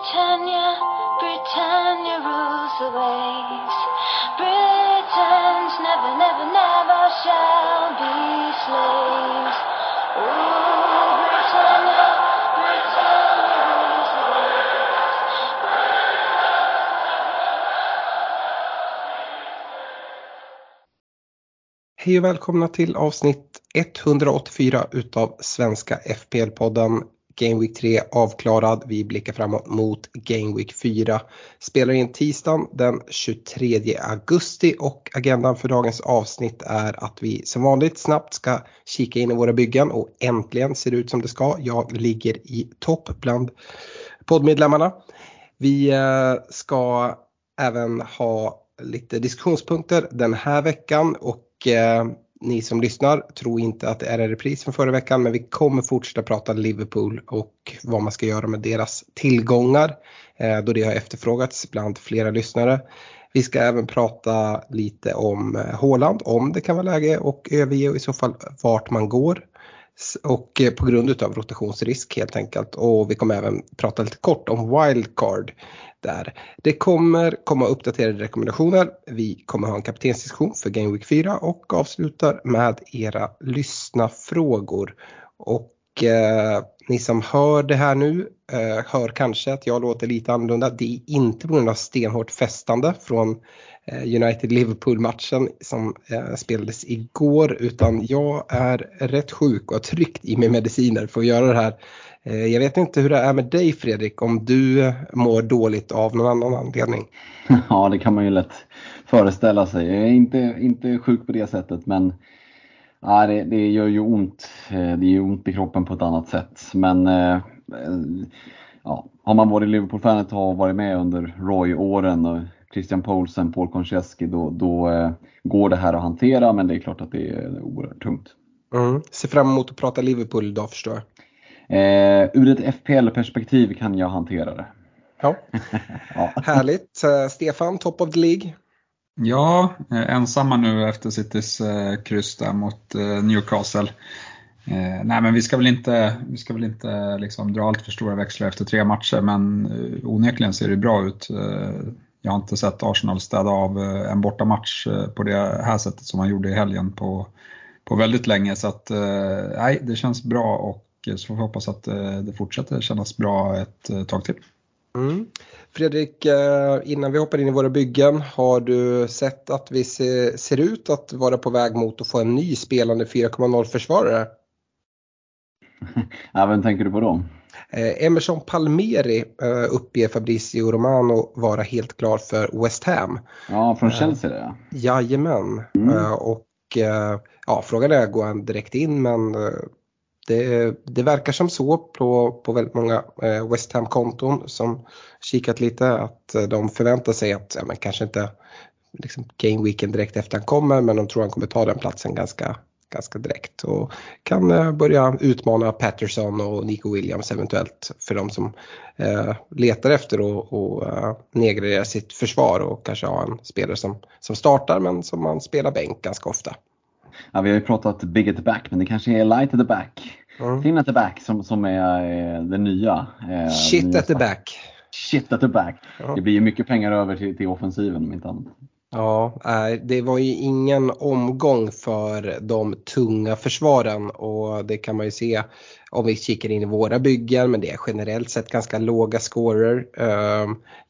Britannia, Britannia rules the waves. Britons never, never, never shall be slaves. Oh, Britannia, Britannia rules the waves. Hej och välkomna till avsnitt 184 utav Svenska FPL-podden. Game Week 3 avklarad. Vi blickar framåt mot Game Week 4. Spelar in tisdagen den 23 augusti och agendan för dagens avsnitt är att vi som vanligt snabbt ska kika in i våra byggen och äntligen ser det ut som det ska. Jag ligger i topp bland poddmedlemmarna. Vi eh, ska även ha lite diskussionspunkter den här veckan och eh, ni som lyssnar tro inte att det är en repris från förra veckan men vi kommer fortsätta prata Liverpool och vad man ska göra med deras tillgångar eh, då det har efterfrågats bland flera lyssnare. Vi ska även prata lite om eh, Håland, om det kan vara läge och överge och i så fall vart man går. Och eh, på grund utav rotationsrisk helt enkelt. Och vi kommer även prata lite kort om wildcard där. Det kommer komma uppdaterade rekommendationer. Vi kommer ha en kaptensdiskussion för Game Week 4 och avslutar med era lyssna-frågor. Och eh, ni som hör det här nu eh, hör kanske att jag låter lite annorlunda. Det är inte på grund av stenhårt festande från eh, United-Liverpool-matchen som eh, spelades igår utan jag är rätt sjuk och har tryckt i mig mediciner för att göra det här. Eh, Jag vet inte hur det är med dig Fredrik, om du eh, mår dåligt av någon annan anledning. Ja, det kan man ju lätt föreställa sig. Jag är inte, inte sjuk på det sättet, men ja, det, det gör ju ont. Eh, Det gör ont i kroppen på ett annat sätt. Men ja, har man varit Liverpool-fan ett tag och varit med under Roy-åren och Christian Poulsen, Paul Konchesky, då, då går det här att hantera, men det är klart att det är oerhört tungt. Mm. Ser fram emot att prata Liverpool idag förstår jag. Eh, ur ett FPL-perspektiv kan jag hantera det. Ja, Ja. härligt. Eh, Stefan, top of the League. Ja, eh, ensamma nu efter Citys eh, kryss där mot eh, Newcastle. Eh, nej men vi ska väl inte, vi ska väl inte liksom dra allt för stora växlar efter tre matcher men eh, onekligen ser det bra ut. Eh, jag har inte sett Arsenal städa av eh, en bortamatch eh, på det här sättet som man gjorde i helgen på, på väldigt länge så att eh, nej, det känns bra och så får vi hoppas att eh, det fortsätter kännas bra ett eh, tag till. Mm. Fredrik, eh, innan vi hoppar in i våra byggen, har du sett att vi se, ser ut att vara på väg mot att få en ny spelande 4,0 försvarare? Ja, vem tänker du på då? Emerson Palmeri eh, uppger Fabrizio Romano vara helt klar för West Ham. Ja, från Chelsea det ja. Jajamän. Mm. Och ja, frågan är, går han direkt in? Men det, det verkar som så på, på väldigt många eh, West Ham-konton som kikat lite att eh, de förväntar sig att, ja men kanske inte liksom game weekend direkt efter han kommer men de tror han kommer ta den platsen ganska, ganska direkt och kan eh, börja utmana Patterson och Nico Williams eventuellt för de som eh, letar efter att och, eh, nedgradera sitt försvar och kanske ha en spelare som, som startar men som man spelar bänk ganska ofta. Ja, vi har ju pratat big at the back, men det kanske är light at the back. Mm. Thin at the back som, som är eh, det nya. eh, Shit nya at the back. Shit at the back. Ja. Det blir ju mycket pengar över till, till offensiven om inte annat. Ja, nej, det var ju ingen omgång för de tunga försvaren och det kan man ju se om vi kikar in i våra byggen men det är generellt sett ganska låga scorer.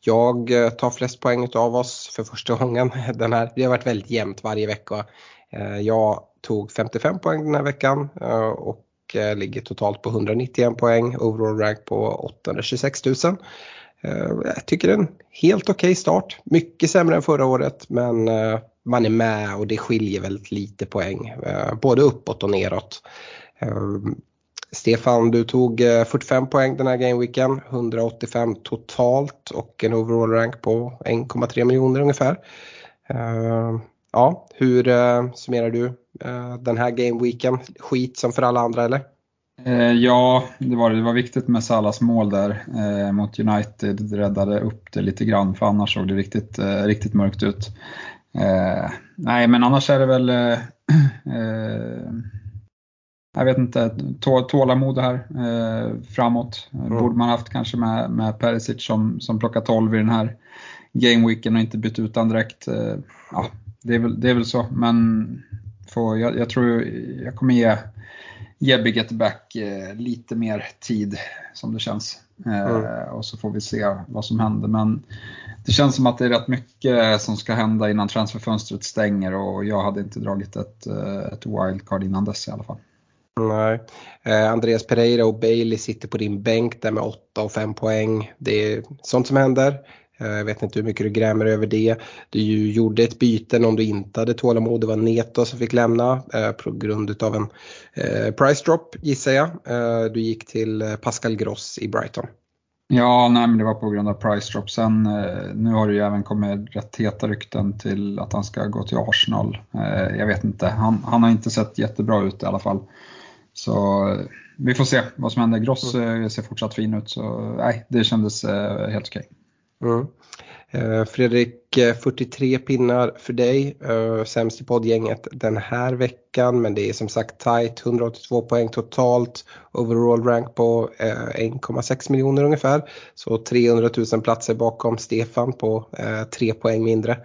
Jag eh, tar flest poäng av oss för första gången. Den här, det har varit väldigt jämnt varje vecka. Eh, jag tog 55 poäng den här veckan eh, och eh, ligger totalt på 191 poäng, overall rank på 826 000. Jag tycker det är en helt okej start. Mycket sämre än förra året men man är med och det skiljer väldigt lite poäng. Både uppåt och neråt. Stefan, du tog 45 poäng den här gameweeken, 185 totalt och en overall rank på 1,3 miljoner ungefär. Ja, hur eh, summerar du eh, den här gameweeken? Skit som för alla andra eller? Eh, Ja, det var, det var viktigt med Salas mål där eh, mot United. Räddade upp det lite grann för annars såg det riktigt, eh, riktigt mörkt ut. Eh, nej, men annars är det väl eh, jag vet inte, tålamod här eh, framåt. Mm. Borde man haft kanske med, med Perisic som, som plockar 12 i den här gameweeken och inte bytt ut han direkt. Eh, ja, det är, väl, det är väl så, men får, jag, jag tror jag kommer ge Jebbe Getback eh, lite mer tid som det känns. Eh, mm. Och så får vi se vad som händer. Men det känns som att det är rätt mycket som ska hända innan transferfönstret stänger och jag hade inte dragit ett, eh, ett wildcard innan dess i alla fall. Nej. Eh, Andreas Pereira och Bailey sitter på din bänk där med 8 och 5 poäng. Det är sånt som händer. Eh, jag vet inte hur mycket du grämer över det. Du gjorde ett byte om du inte hade tålamod. Det var Neto som fick lämna eh, på grund av en eh, price drop gissar jag. Du gick till Pascal Gross i Brighton. Ja, nej, men det var på grund av price drop. Sen nu har det ju även kommit rätt heta rykten till att han ska gå till Arsenal. jag vet inte, han, han har inte sett jättebra ut i alla fall. Så vi får se vad som händer. Gross mm. ser fortsatt fin ut så nej, det kändes helt okej. Mm. Eh, Fredrik, 43 eh, pinnar för dig. Eh, sämst i poddgänget den här veckan men det är som sagt tight. 182 poäng totalt. Overall rank på 1,6 miljoner ungefär. Så 300 000 platser bakom Stefan på 3 poäng mindre.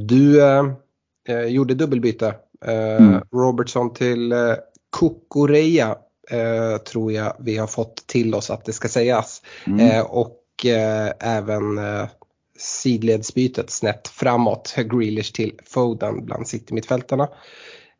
Du gjorde dubbelbyte. Mm. Robertson till Kukureya tror jag vi har fått till oss att det ska sägas. Mm. och eh, även eh, sidledsbytet snett framåt, Grealish till Foden bland City-mittfältarna.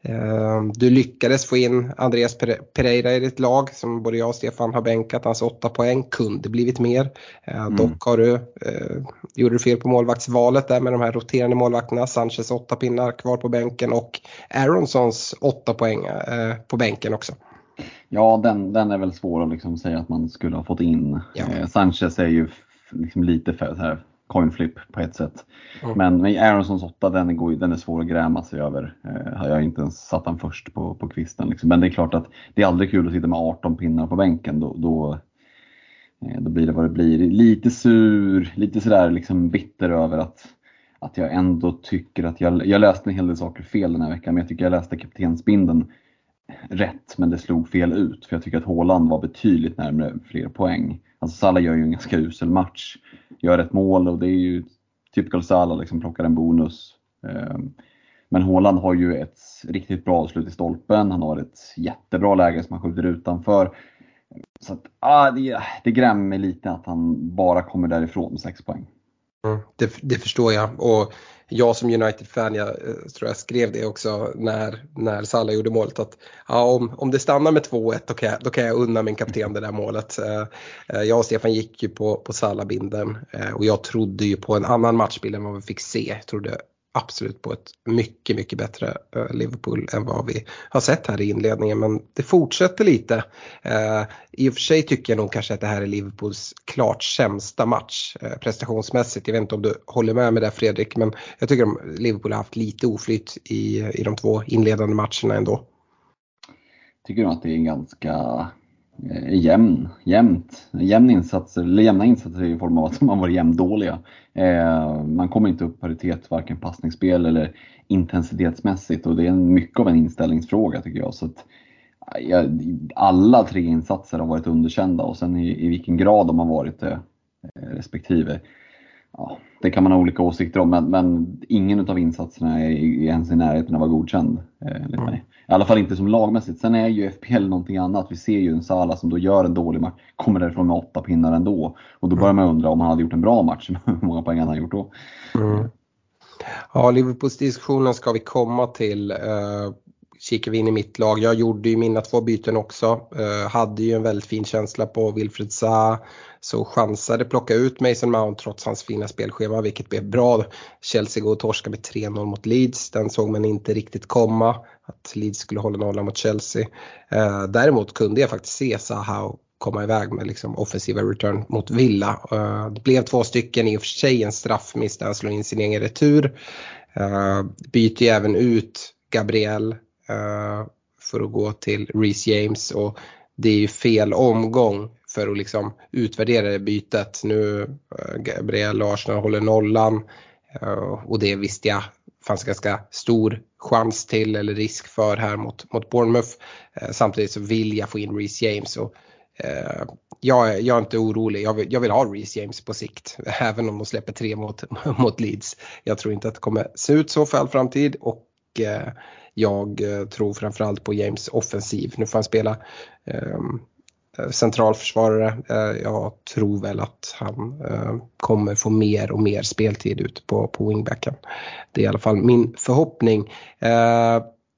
Eh, du lyckades få in Andreas Pereira i ditt lag som både jag och Stefan har bänkat. Hans 8 poäng kunde blivit mer. Eh, mm. Dock har du, eh, gjorde du fel på målvaktsvalet där med de här roterande målvakterna. Sanchez 8 pinnar kvar på bänken och Aronsons 8 poäng eh, på bänken också. Ja, den, den är väl svår att liksom säga att man skulle ha fått in. Ja. Eh, Sanchez är ju liksom lite för här coin flip på ett sätt. Mm. Men med Aronsons 8, den är, den är svår att gräma sig över. Eh, jag har inte ens satt den först på, på kvisten. Liksom. Men det är klart att det är aldrig kul att sitta med 18 pinnar på bänken. Då, då, eh, då blir det vad det blir. Lite sur, lite sådär liksom bitter över att, att jag ändå tycker att jag, jag läste en hel del saker fel den här veckan. Men jag tycker jag läste kaptensbinden rätt men det slog fel ut. För jag tycker att Håland var betydligt närmare fler poäng. Alltså Salah gör ju en ganska usel match. Gör ett mål och det är ju typical Salah, liksom plockar en bonus. Ehm, men Håland har ju ett riktigt bra avslut i stolpen. Han har ett jättebra läge som han skjuter utanför. Så att, ah, det, det grämer mig lite att han bara kommer därifrån med 6 poäng. Mm, det, det, förstår jag. Och jag som United-fan, jag eh, tror jag skrev det också när, när Salah gjorde målet att ja, om, om det stannar med 2-1 då kan, jag, då kan jag unna min kapten det där målet. Eh, eh, jag och Stefan gick ju på, på Salah-binden och jag trodde ju på en annan matchbild än vad vi fick se. Jag trodde absolut på ett mycket, mycket bättre eh, Liverpool än vad vi har sett här i inledningen. Men det fortsätter lite. Eh, I och för sig tycker jag nog kanske att det här är Liverpools klart sämsta match eh, prestationsmässigt. Jag vet inte om du håller med mig där Fredrik, men jag tycker att Liverpool har haft lite oflyt i, i de två inledande matcherna ändå. Tycker du att det är ganska Eh, jämn, jämnt, jämn insatser, eller jämna insatser i form av att man var jämndåliga. Eh, man kommer inte upp paritet varken passningsspel eller intensitetsmässigt och det är mycket av en inställningsfråga tycker jag. Så att, eh, ja, alla tre insatser har varit underkända och sen i, i vilken grad de har varit det eh, respektive. Ja, det kan man ha olika åsikter om men, men ingen av insatserna är ens i närheten av att vara godkänd enligt mm. mig. I alla fall inte som lagmässigt. Sen är ju FPL någonting annat. Vi ser ju en Sala som då gör en dålig match, kommer därifrån med åtta pinnar ändå. Och då börjar man undra om han hade gjort en bra match, hur många poäng han hade gjort då. Mm. Ja, Liverpools diskussionen ska vi komma till. Kikar vi in i mitt lag. Jag gjorde ju mina två byten också. Eh, hade ju en väldigt fin känsla på Wilfred Zaha. Så chansade plocka ut Mason Mount trots hans fina spelschema vilket blev bra. Chelsea går och torskar med 3-0 mot Leeds. Den såg man inte riktigt komma. Att Leeds skulle hålla nollan mot Chelsea. Eh, däremot kunde jag faktiskt se Zaha komma iväg med liksom offensiva return mot Villa. Eh, det blev två stycken, i och för sig en straffmiss där han slår in sin egen retur. Eh, byter ju även ut Gabriel Eh, för att gå till Reece James och det är ju fel omgång för att liksom utvärdera det bytet. Nu eh, Gabriel Larsson håller nollan eh, och det visste jag fanns ganska stor chans till eller risk för här mot, mot Bournemouth. Samtidigt så vill jag få in Reece James. Och, eh, jag, jag, är inte orolig, jag vill, jag vill ha Reece James på sikt. Även om de släpper tre mot, mot Leeds. Jag tror inte att det kommer se ut så för all framtid. Och Eh, jag eh, tror framförallt på James offensiv. Nu får han spela ehm, centralförsvarare. Eh, jag tror väl att han kommer få mer och mer speltid ute på, på wingbacken. Det är i alla fall min förhoppning.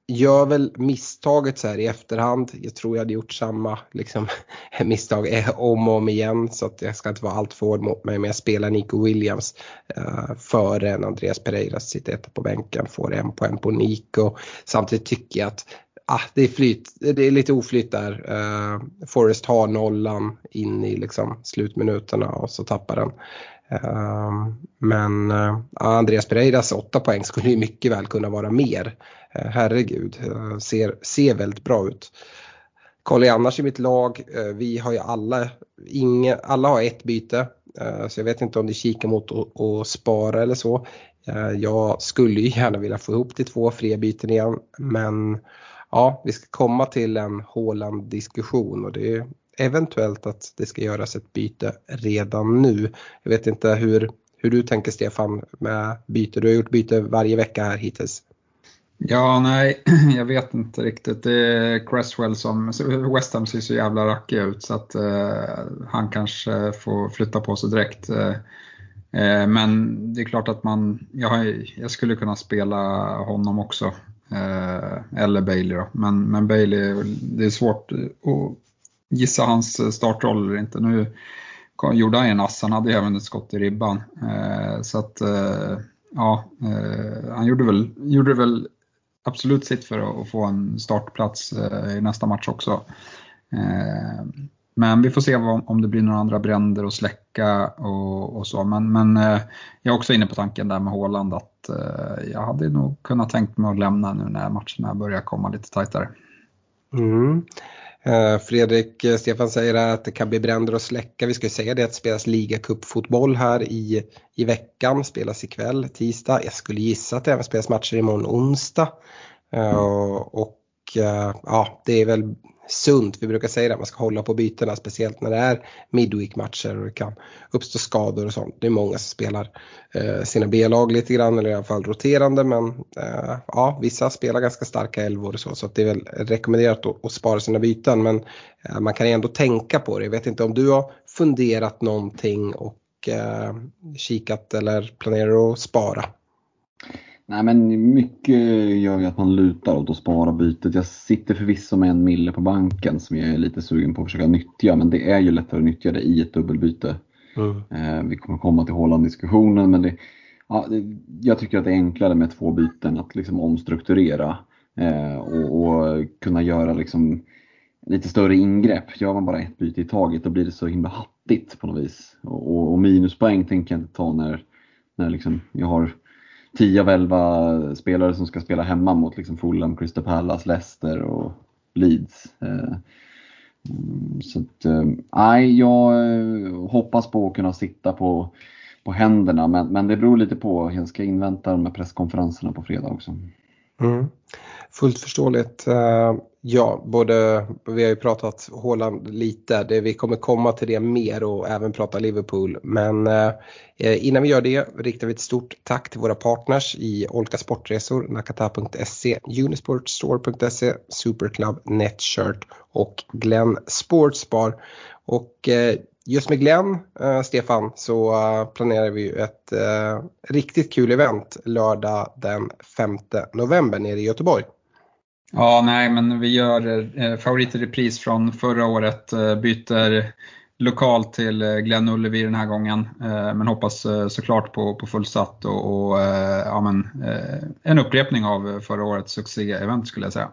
Gör väl misstaget så här i efterhand. Jag tror jag hade gjort samma liksom, misstag eh, om och om igen så att jag ska inte vara allt för hård mot mig. Men jag spelar Nico Williams uh, före en Andreas Pereira sitter etta på bänken, får en poäng på Nico. Samtidigt tycker jag att ah, det, är flyt, det är lite oflyt där. Uh, Forrest har nollan in i liksom, slutminuterna och så tappar den. Ehm, men eh, Andreas Pereiras 8 poäng skulle ju mycket väl kunna vara mer. Eh, herregud, eh, ser, ser väldigt bra ut. Kollar jag annars i mitt lag, vi har ju alla, inga, alla har ett byte. Så jag vet inte om ni kikar mot att spara eller så. Jag skulle ju gärna vilja få ihop till två fria byten igen men ja, vi ska komma till en Håland diskussion och det eventuellt att det ska göras ett byte redan nu. Jag vet inte hur, hur du tänker Stefan med byte. Du har gjort byte varje vecka här hittills. Ja, nej, jag vet inte riktigt. Det är Cresswell som, West Ham ser så jävla rackig ut så att eh, han kanske får flytta på sig direkt. Eh, eh men det är klart att man, jag, jag skulle kunna spela honom också. Eh, eller Bailey då. Men, men Bailey, det är svårt att gissa hans eh, startroll eller inte. Nu gjorde han en ass, han hade även ett skott i ribban. Eh, så att, eh, ja, han gjorde väl, gjorde väl absolut sitt för att få en startplats i nästa match också. Men vi får se om det blir några andra bränder att släcka och, och så. Men, men jag är också inne på tanken där med Håland att jag hade nog kunnat tänkt mig att lämna nu när matcherna börjar komma lite tajtare. Mm. Fredrik eh, Stefan säger att det kan bli bränder och släcka. Vi ska säga det att det spelas ligacupfotboll här i, i veckan, spelas ikväll, tisdag. Jag skulle gissa att det även spelas matcher imorgon onsdag. Mm. och ja, det är väl sunt. Vi brukar säga att man ska hålla på bytena, speciellt när det är midweek-matcher och det kan uppstå skador och sånt. Det är många som spelar eh, sina B-lag lite grann, eller i alla fall roterande, men eh, ja, vissa spelar ganska starka elvor och så, så det är väl rekommenderat att, att spara sina byten, men eh, man kan ju ändå tänka på det. Jag vet inte om du har funderat någonting och eh, kikat eller planerar att spara? Nej men mycket gör ju att man lutar åt att spara bytet. Jag sitter förvisso med en mille på banken som jag är lite sugen på att försöka nyttja men det är ju lättare att nyttja det i ett dubbelbyte. Mm. Eh, vi kommer komma till Holland-diskussionen men det, ja, det, jag tycker att det är enklare med två byten att liksom omstrukturera eh, och, och, kunna göra liksom lite större ingrepp. Gör man bara ett byte i taget då blir det så himla hattigt på något vis. Och, och minuspoäng tänker jag inte ta när, när liksom jag har 10 av 11 spelare som ska spela hemma mot liksom Fulham, Crystal Palace, Leicester och Leeds. Eh, mm, så att, eh, nej, jag eh, hoppas på att kunna sitta på, på händerna men, men det beror lite på. Jag ska invänta de här presskonferenserna på fredag också. Mm. Fullt förståeligt. Eh, ja, både, vi har ju pratat Håland lite, det, vi kommer komma till det mer och även prata Liverpool. Men eh, eh, innan vi gör det riktar vi ett stort tack till våra partners i Olka Sportresor, nakata.se, Unisportstore.se, Superclub, Netshirt och Glenn Sportsbar. Och eh, just med Glenn, eh, Stefan, så eh, planerar vi ett eh, riktigt kul event lördag den 5 november nere i Göteborg. Ja, nej, men vi gör eh, favorit i repris från förra året, eh, byter lokal till eh, Glenn Ullevi den här gången. Eh, men hoppas eh, såklart på, på fullsatt och, och eh, ja, men, eh, en upprepning av eh, förra årets succé-event skulle jag säga.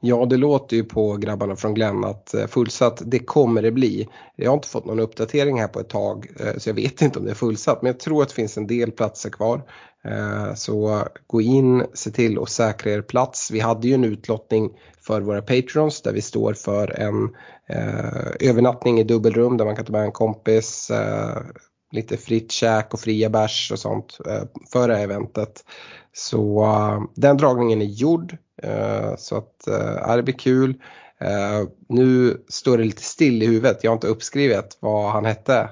Ja, det låter ju på grabbarna från Glenn att eh, fullsatt, det kommer det bli. Jag har inte fått någon uppdatering här på ett tag eh, så jag vet inte om det är fullsatt men jag tror att det finns en del platser kvar. Eh, så gå in, se till att säkra er plats. Vi hade ju en utlottning för våra patrons där vi står för en övernattning i dubbelrum där man kan ta med en kompis. Lite fritt käk och fria bärs och sånt för det här eventet. Så den dragningen är gjord. Uh, så att uh, det blir kul. Uh, nu står det lite still i huvudet. Jag har inte uppskrivit vad han hette.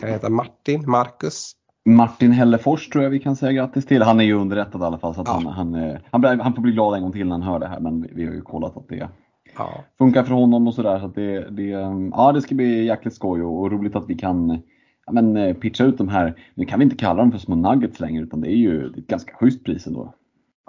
Kan heta Martin? Marcus? Martin Hellefors tror jag vi kan säga grattis till. Han är ju underrättad i alla fall så ja. han, han, han, han, får bli glad en gång till när han hör det här men vi har ju kollat att det ja. funkar för honom och sådär. Så att det, det, ja, det ska bli jäkligt skoj och, och roligt att vi kan ja, men, pitcha ut de här. Nu kan vi inte kalla dem för små nuggets längre utan det är ju det är ett ganska schysst pris ändå.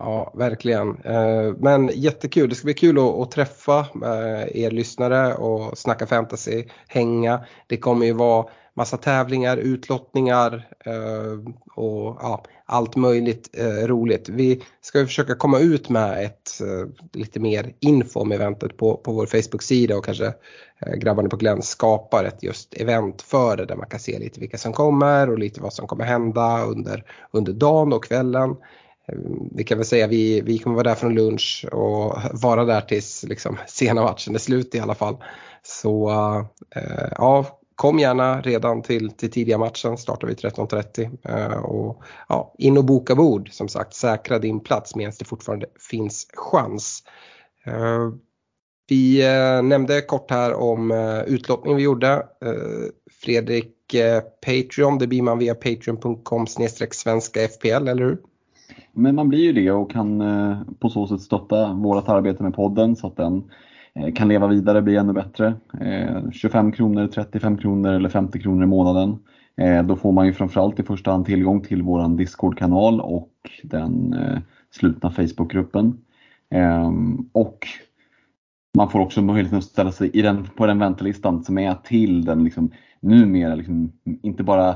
Ja, verkligen. Eh, men jättekul. Det ska bli kul att, träffa eh, er lyssnare och snacka fantasy, hänga. Det kommer ju vara massa tävlingar, utlottningar eh, och ja, allt möjligt roligt. Vi ska försöka komma ut med ett lite mer info om eventet på, på vår Facebook-sida och kanske grabbarna på Glenn skapar ett just event för det där man kan se lite vilka som kommer och lite vad som kommer hända under, under dagen och kvällen Eh, vi kan väl säga att vi, vi kommer vara där från lunch och vara där tills liksom, sena matchen är slut i alla fall. Så eh, ja, kom gärna redan till, till tidiga matchen, startar vi 13.30. Eh, och ja, in och boka bord som sagt, säkra din plats medan det fortfarande finns chans. Eh, vi eh, nämnde kort här om eh, utlottningen vi gjorde. Fredrik Patreon, det blir man via patreon.com svenska FPL, eller hur? Men man blir ju det och kan eh, på så sätt stötta vårt arbete med podden så att den eh, kan leva vidare, bli ännu bättre. Eh, 25 kronor, 35 kronor eller 50 kronor i månaden. Då får man ju framförallt i första hand tillgång till vår Discord-kanal och den slutna Facebookgruppen. Ehm, och man får också möjligheten att ställa sig i den, på den väntelistan som är till den liksom, numera liksom, inte bara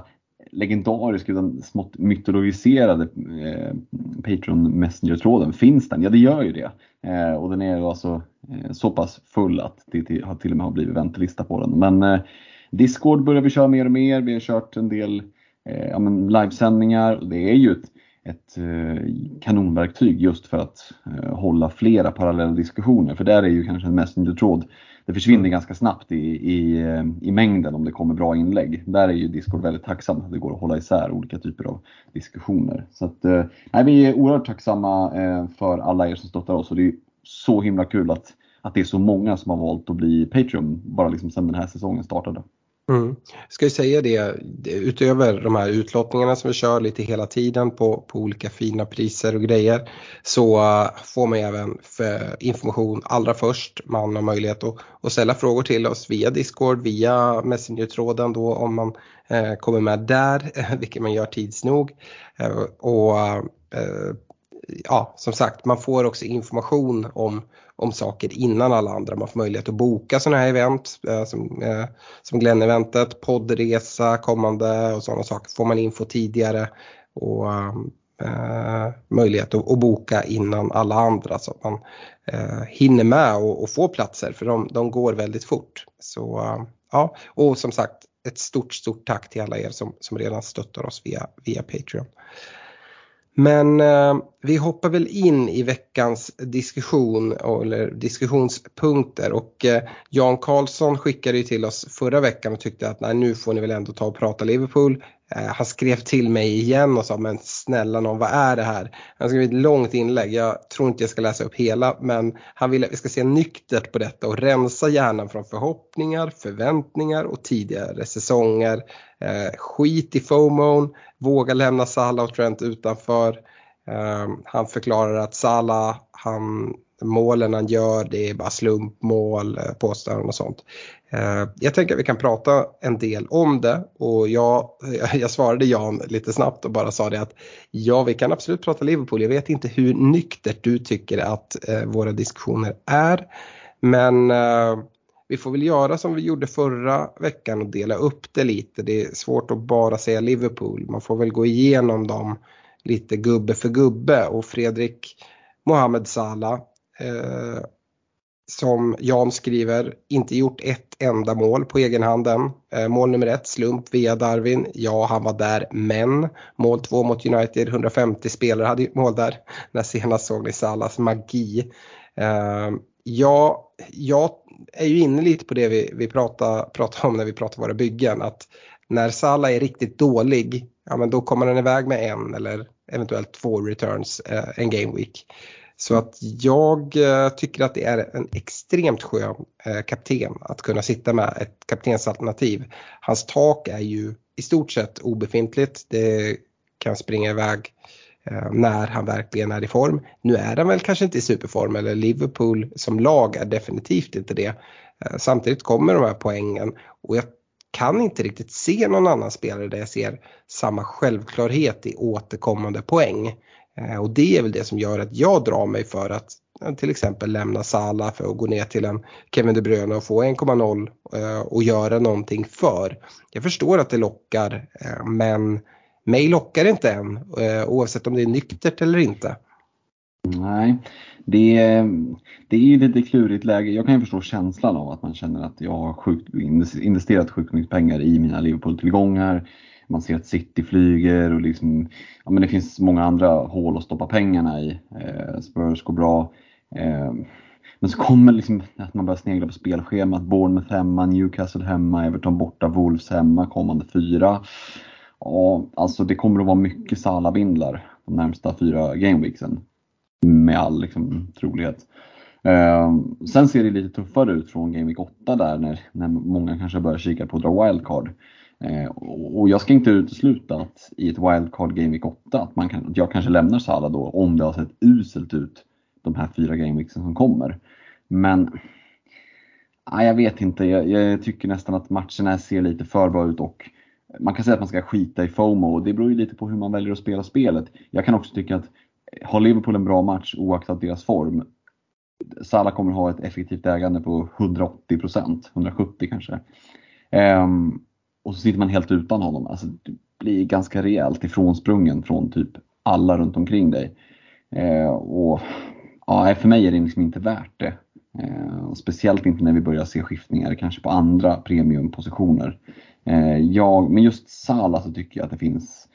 legendarisk utan smått mytologiserade eh, Patreon Messenger-tråden, finns den? Ja det gör ju det. Eh, och den är alltså eh, så pass full att det till, har till och med har blivit väntelista på den. Men eh, Discord börjar vi köra mer och mer, vi har kört en del eh, ja, men livesändningar. Det är ju ett, ett eh, kanonverktyg just för att eh, hålla flera parallella diskussioner. För där är ju kanske en Messenger-tråd det försvinner mm. ganska snabbt i, i, i mängden om det kommer bra inlägg. Där är ju Discord väldigt tacksam att det går att hålla isär olika typer av diskussioner. Så att, eh, nej, vi är oerhört tacksamma eh, för alla er som stöttar oss och det är så himla kul att, att det är så många som har valt att bli Patreon bara liksom sedan den här säsongen startade. Mm. Ska ju säga det, utöver de här utlottningarna som vi kör lite hela tiden på, på olika fina priser och grejer så uh, får man även information allra först. Man har möjlighet att, att ställa frågor till oss via Discord, via Messenger-tråden då om man eh, kommer med där, vilket man gör tids nog. Eh, och uh, eh, ja, som sagt, man får också information om, om saker innan alla andra. Man får möjlighet att boka sådana här event eh, som, eh, som Glenn-eventet, poddresa kommande och sådana saker. Får man info tidigare och eh, möjlighet att, att, boka innan alla andra så att man eh, hinner med och, och få platser för de, de går väldigt fort. Så eh, ja, och som sagt ett stort, stort tack till alla er som, som redan stöttar oss via, via Patreon. Men eh, vi hoppar väl in i veckans diskussion eller diskussionspunkter och eh, Jan Karlsson skickade ju till oss förra veckan och tyckte att nej, nu får ni väl ändå ta och prata Liverpool. Eh, han skrev till mig igen och sa men snälla någon vad är det här? Han skrev ett långt inlägg, jag tror inte jag ska läsa upp hela men han vill att vi ska se nyktert på detta och rensa hjärnan från förhoppningar, förväntningar och tidigare säsonger. Eh, skit i FOMON, våga lämna Salah och Trent utanför. Eh, han förklarar att Salah, han målen han gör det är bara slumpmål, eh, påståenden påstår och sånt. Eh, jag tänker att vi kan prata en del om det och jag, jag svarade Jan lite snabbt och bara sa det att ja vi kan absolut prata Liverpool. Jag vet inte hur nyktert du tycker att eh, våra diskussioner är men vi får väl göra som vi gjorde förra veckan och dela upp det lite. Det är svårt att bara säga Liverpool. Man får väl gå igenom dem lite gubbe för gubbe och Fredrik Mohamed Salah eh, som Jan skriver, inte gjort ett enda mål på egen handen. Eh, mål nummer ett, slump via Darwin. Ja, han var där, men mål två mot United, 150 spelare hade mål där. När senast såg ni Salas magi. Eh, ja, jag är ju inne lite på det vi, vi pratade, pratar om när vi pratade våra byggen. Att när Salah är riktigt dålig, ja men då kommer han iväg med en eller eventuellt två returns eh, en game week. Så att jag eh, tycker att det är en extremt skön eh, kapten att kunna sitta med ett kaptensalternativ. Hans tak är ju i stort sett obefintligt. Det kan springa iväg eh, när han verkligen är i form. Nu är han väl kanske inte i superform eller Liverpool som lag är definitivt inte det. Samtidigt kommer de här poängen och jag kan inte riktigt se någon annan spelare där jag ser samma självklarhet i återkommande poäng. Eh, och det är väl det som gör att jag drar mig för att eh, till exempel lämna Sala för att gå ner till en Kevin De Bruyne och få 1,0 eh, och göra någonting för. Jag förstår att det lockar men mig lockar det inte än oavsett om det är nyktert eller inte. Nej, det är, det är lite klurigt läge. Jag kan ju förstå känslan av att man känner att jag har sjukt, investerat sjukt mycket pengar i mina Liverpool-tillgångar man ser att City flyger och liksom, ja, men det finns många andra hål att stoppa pengarna i. Eh, Spurs går bra. Eh, men så kommer liksom att man börjar snegla på spelschemat. Bournemouth hemma, Newcastle hemma, Everton borta, Wolves hemma kommande fyra. Ja, alltså det kommer att vara mycket Salah-bindlar de närmsta fyra gameweeksen. Med all liksom, trolighet. Eh, sen ser det lite tuffare ut från Game Week 8 där när, när många kanske börjar kika på att dra wildcard. Eh, och jag ska inte utesluta att i ett wildcard Game Week 8 att, man kan, att jag kanske lämnar Salah då om det har sett uselt ut de här fyra gameweeksen som kommer. Men ja, jag vet inte, jag, jag, tycker nästan att matcherna ser lite för bra ut och man kan säga att man ska skita i FOMO och det beror ju lite på hur man väljer att spela spelet. Jag kan också tycka att har Liverpool en bra match oaktat deras form Salah kommer ha ett effektivt ägande på 180%, 170 kanske. Um, och så sitter man helt utan honom. Alltså, du blir ganska rejält ifrånsprungen från typ alla runt omkring dig. Eh, och ja, För mig är det liksom inte värt det. Eh, speciellt inte när vi börjar se skiftningar kanske på andra premiumpositioner. Eh, jag, men just Sala så tycker jag att det finns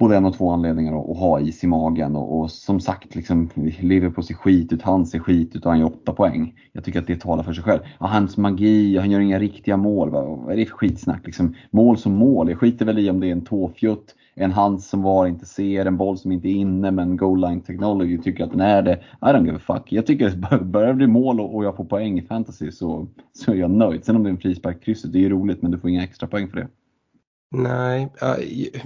både en och två anledningar att, ha is i magen och, och som sagt, liksom, Liverpool ser skit ut, han ser skit ut och han gör åtta poäng. Jag tycker att det talar för sig själv. Ja, hans magi, han gör inga riktiga mål. Vad, vad är det för skitsnack? Liksom, mål som mål, jag skiter väl i om det är en tåfjutt, en hand som var inte ser, en boll som inte är inne men goal line technology tycker att den är det. I don't give a fuck. Jag tycker att börjar det bli mål och jag får poäng i fantasy så, så är jag nöjd. Sen om det är en frispark krysset, det är ju roligt men du får inga extra poäng för det. Nej,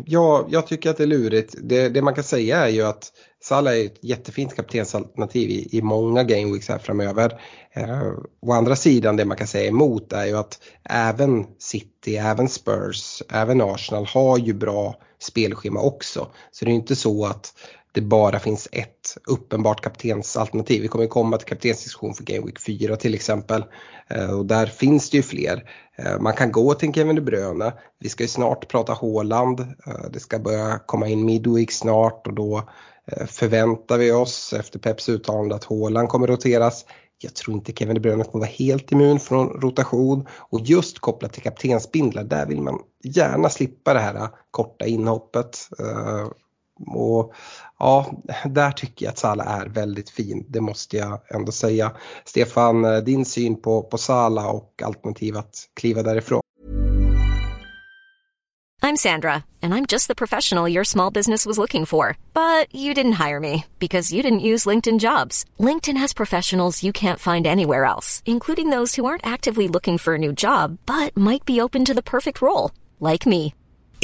jag, jag tycker att det är lurigt. Det, det, man kan säga är ju att Salah är ett jättefint kaptensalternativ i, i många gameweeks här framöver. Eh, å andra sidan det man kan säga emot är ju att även City, även Spurs, även Arsenal har ju bra spelschema också. Så det är inte så att det bara finns ett uppenbart kaptensalternativ. Vi kommer komma till kaptensdiskussion för Game Week 4 till exempel. Eh, och där finns det ju fler. Eh, man kan gå till Kevin De Bruyne. Vi ska ju snart prata Håland. Eh, det ska börja komma in Midweek snart och då förväntar vi oss efter Peps uttalande att Håland kommer roteras. Jag tror inte Kevin De Bruyne kommer vara helt immun från rotation och just kopplat till kaptensbindlar där vill man gärna slippa det här korta inhoppet. Och ja, där tycker jag att Salah är väldigt fin, det måste jag ändå säga. Stefan, eh, din syn på, på Salah och alternativ att kliva därifrån? I'm Sandra and I'm just the professional your small business was looking for. But you didn't hire me because you didn't use LinkedIn jobs. LinkedIn has professionals you can't find anywhere else, including those who aren't actively looking for a new job but might be open to the perfect role, like me.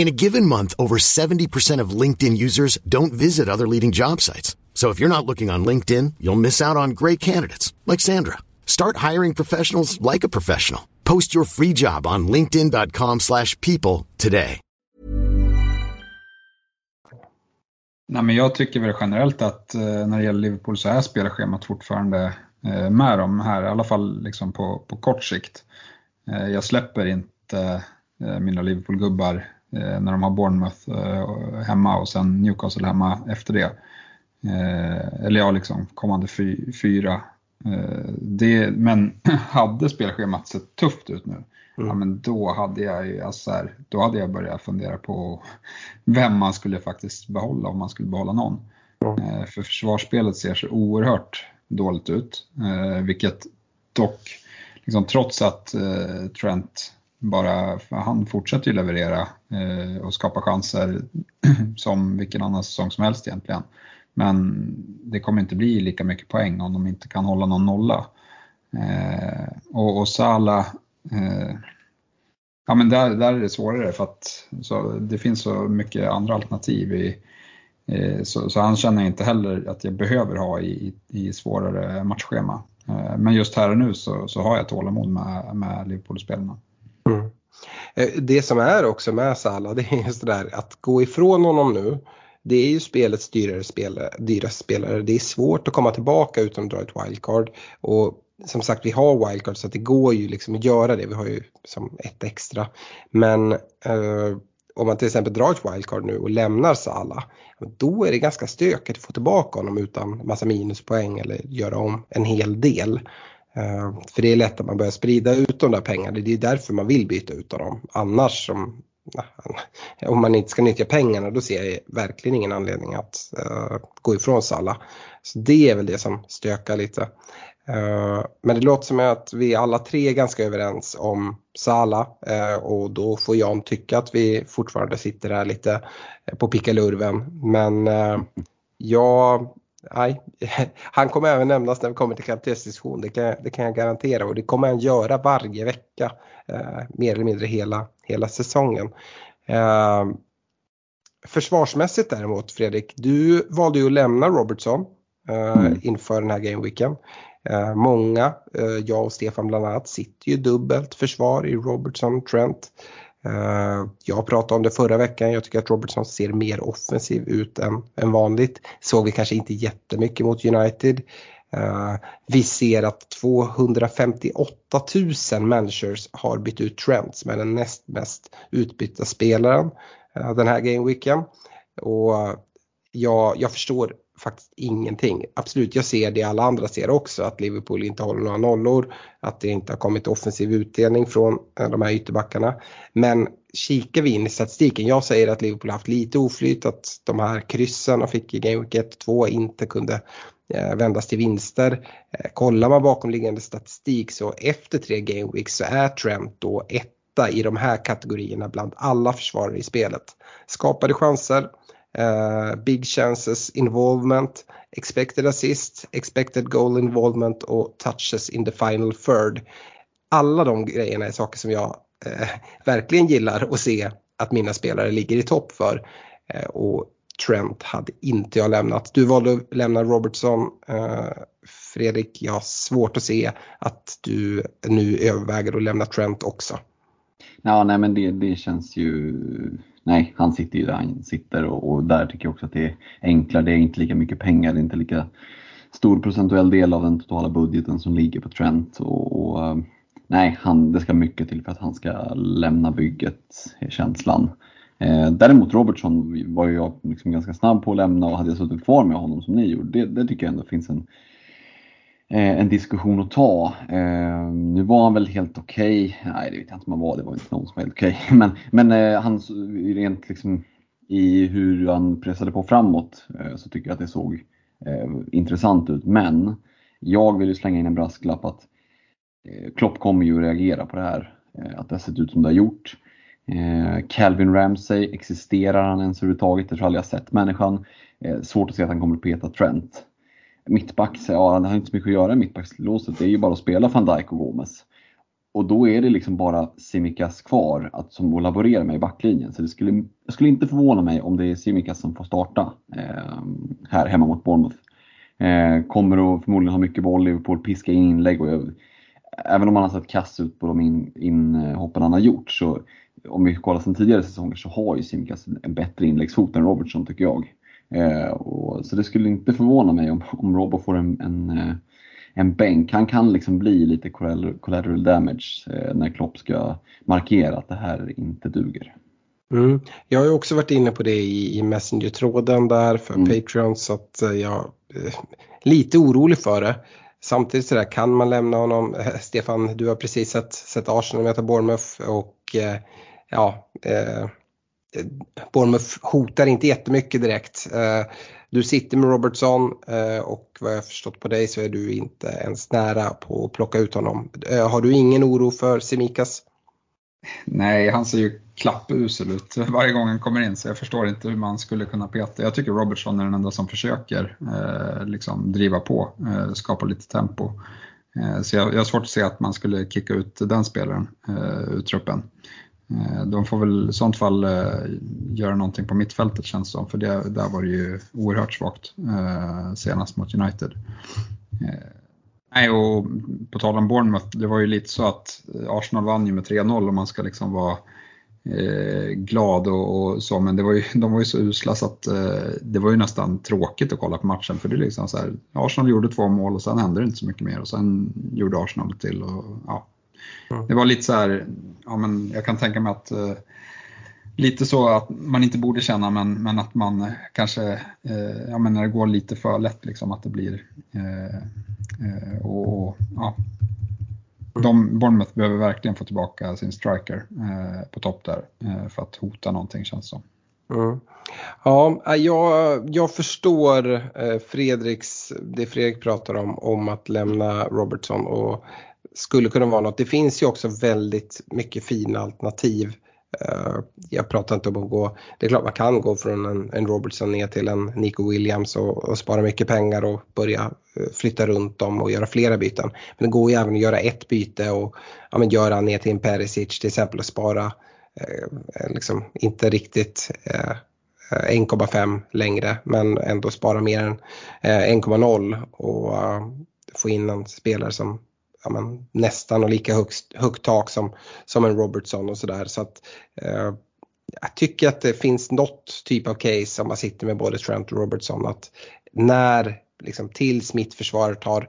In a given month, over 70% of LinkedIn users don't visit other leading job sites. So if you're not looking on LinkedIn, you'll miss out on great candidates like Sandra. Start hiring professionals like a professional. Post your free job on linkedin.com/people today. Nej, men jag tycker väl generellt att eh, när det gäller Liverpool så är spelschemat fortfarande eh, med dem här, i alla fall liksom på, på kort sikt. Eh, jag släpper inte eh, mina Liverpool-gubbar när de har Bournemouth eh, hemma och sen Newcastle hemma efter det. Eh, eller ja, liksom kommande fy, fyra. Det, men hade spelschemat sett tufft ut nu, mm. ja, men då hade jag alltså här, då hade jag börjat fundera på vem man skulle faktiskt behålla om man skulle behålla någon. Mm. För försvarsspelet ser så oerhört dåligt ut, vilket dock liksom, trots att eh, Trent bara, han fortsätter ju leverera eh, och skapa chanser som vilken annan säsong som helst egentligen. Men det kommer inte bli lika mycket poäng om de inte kan hålla någon nolla. Eh, och, och Sala, eh, ja men där, där är det svårare för att så, det finns så mycket andra alternativ. I, eh, så, så, han känner inte heller att jag behöver ha i, i svårare matchschema. Eh, men just här och nu så, så har jag tålamod med, med Liverpool-spelarna. Mm. Eh, det som är också med Salah det är just det där att gå ifrån honom nu. Det är ju spelets dyrare spelare, dyraste spelare. Det är svårt att komma tillbaka utan att dra ett wildcard. Och som sagt vi har wildcard så att det går ju liksom att göra det. Vi har ju som ett extra. Men eh, om man till exempel drar ett wildcard nu och lämnar Sala, då är det ganska stökigt att få tillbaka honom utan massa minuspoäng eller göra om en hel del. Eh, för det är lätt att man börjar sprida ut de där pengarna, det är därför man vill byta ut dem. Annars om, om man inte ska nyttja pengarna då ser jag verkligen ingen anledning att uh, gå ifrån Salla. Så det är väl det som stökar lite. Uh, men det låter som att vi alla tre är ganska överens om Sala uh, och då får Jan tycka att vi fortfarande sitter här lite på pickalurven. Men uh, jag nej, han kommer även nämnas när vi kommer till kaptensdiskussion, det kan, det kan jag garantera och det kommer han göra varje vecka, eh, mer eller mindre hela, hela säsongen. Eh, försvarsmässigt däremot Fredrik, du valde ju att lämna Robertson eh, mm. inför den här gameweeken. Eh, många, eh, jag och Stefan bland annat, sitter ju dubbelt försvar i Robertson Trent. Eh, jag pratade om det förra veckan, jag tycker att Robertson ser mer offensiv ut än, än vanligt. Såg vi kanske inte jättemycket mot United. Eh, vi ser att 258 000 managers har bytt ut Trent som är den näst mest utbytta spelaren eh, den här gameweeken. Och jag, jag förstår faktiskt ingenting. Absolut, jag ser det alla andra ser också, att Liverpool inte håller några nollor, att det inte har kommit offensiv utdelning från eh, de här ytterbackarna. Men kikar vi in i statistiken, jag säger att Liverpool har haft lite oflyt, att de här kryssen de fick i Game Week 1-2 inte kunde eh, vändas till vinster. Eh, kollar man bakomliggande statistik så efter tre Game Weeks så är Trent då etta i de här kategorierna bland alla försvarare i spelet. Skapade chanser, Eh, big chances involvement, expected assist, expected goal involvement och touches in the final third. Alla de grejerna är saker som jag uh, verkligen gillar att se att mina spelare ligger i topp för. Uh, och Trent hade inte jag lämnat. Du valde att lämna Robertson. Fredrik, jag har svårt att se att du nu överväger att lämna Trent också. Ja, nej men det, det känns ju nej, han sitter ju där han sitter och, och, där tycker jag också att det är enklare. Det är inte lika mycket pengar, det är inte lika stor procentuell del av den totala budgeten som ligger på Trent. Och, och eh, nej, han, det ska mycket till för att han ska lämna bygget, är känslan. Eh, däremot Robertson var ju jag liksom ganska snabb på att lämna och hade jag suttit kvar med honom som ni gjorde, det, det tycker jag ändå finns en, Eh, en diskussion att ta. Eh, nu var han väl helt okej. Okay. Nej, det vet jag inte om han var. Det var inte någon som var helt okej. Okay. Men, men eh, han, rent liksom i hur han pressade på framåt eh, så tycker jag att det såg eh, intressant ut. Men jag vill ju slänga in en brasklapp att Klopp kommer ju reagera på det här. att det har sett ut som det har gjort. Calvin Ramsey, existerar han ens överhuvudtaget? Jag tror aldrig jag sett människan. svårt att se att han kommer att peta Trent Mittback ja han har inte så mycket att göra i mittbackslåset. Det är ju bara att spela van Dijk och Gomes. Och då är det liksom bara Simikas kvar att, som att laborera med i backlinjen. Så det skulle, jag skulle inte förvåna mig om det är Simikas som får starta eh, här hemma mot Bournemouth. Eh, kommer att förmodligen ha mycket boll, Liverpool piska in inlägg. Och jag, även om han har sett kass ut på de inhoppen in, han har gjort så om vi kollar sedan tidigare säsonger så har ju Simikas en bättre inläggsfot än Robertson tycker jag. Eh, och, så det skulle inte förvåna mig om, om Robbo får en, en, eh, en bänk. Han kan liksom bli lite collateral damage eh, när Klopp ska markera att det här inte duger. Mm. Jag har ju också varit inne på det i, i Messenger-tråden där för mm. Patreon så att jag är lite orolig för det. Samtidigt så där, kan man lämna honom? Stefan, du har precis sett, sett Arsenal möta Bournemouth och ja, eh, Bournemouth hotar inte jättemycket direkt. Eh, du sitter med Robertson eh, och vad jag förstått på dig så är du inte ens nära på att plocka ut honom. Eh, har du ingen oro för Semikas? Nej, han ser ju klappusel ut varje gång han kommer in så jag förstår inte hur man skulle kunna peta. Jag tycker Robertson är den enda som försöker eh, liksom driva på, eh, skapa lite tempo. Eh, så jag, jag har svårt att se att man skulle kicka ut den spelaren eh, ur truppen. Eh, de får väl i sånt fall eh, göra någonting på mittfältet känns det som, för det, där var det ju oerhört svagt eh, senast mot United. Nej, och på tal om Bournemouth, det var ju lite så att Arsenal vann ju med 3-0 och man ska liksom vara eh, glad och, och, så, men det var ju, de var ju så usla så att eh, det var ju nästan tråkigt att kolla på matchen för det är liksom så här, Arsenal gjorde två mål och sen hände det inte så mycket mer och sen gjorde Arsenal till och ja. Mm. Det var lite så här, ja men jag kan tänka mig att eh, lite så att man inte borde känna men, men att man kanske, eh, ja men när det går lite för lätt liksom att det blir eh, eh och, och, ja. De, Bournemouth behöver verkligen få tillbaka sin striker eh, på topp där eh, för att hota någonting känns som. Mm. Ja, jag, jag förstår Fredriks, det Fredrik pratar om, om att lämna Robertson och skulle kunna vara något. Det finns ju också väldigt mycket fina alternativ eh, jag pratar inte om att gå, det är klart man kan gå från en, en Robertson ner till en Nico Williams och, och, spara mycket pengar och börja eh, flytta runt dem och göra flera byten. Men det går ju även att göra ett byte och ja, men göra ner till en Perisic till exempel och spara eh, liksom inte riktigt eh, 1,5 längre men ändå spara mer än 1,0 och få in en spelare som ja, men, nästan och lika högst, högt tak som, som en Robertson och sådär. Så att, eh, jag tycker att det finns något typ av case om man sitter med både Trent och Robertson att när liksom, tills mittförsvaret har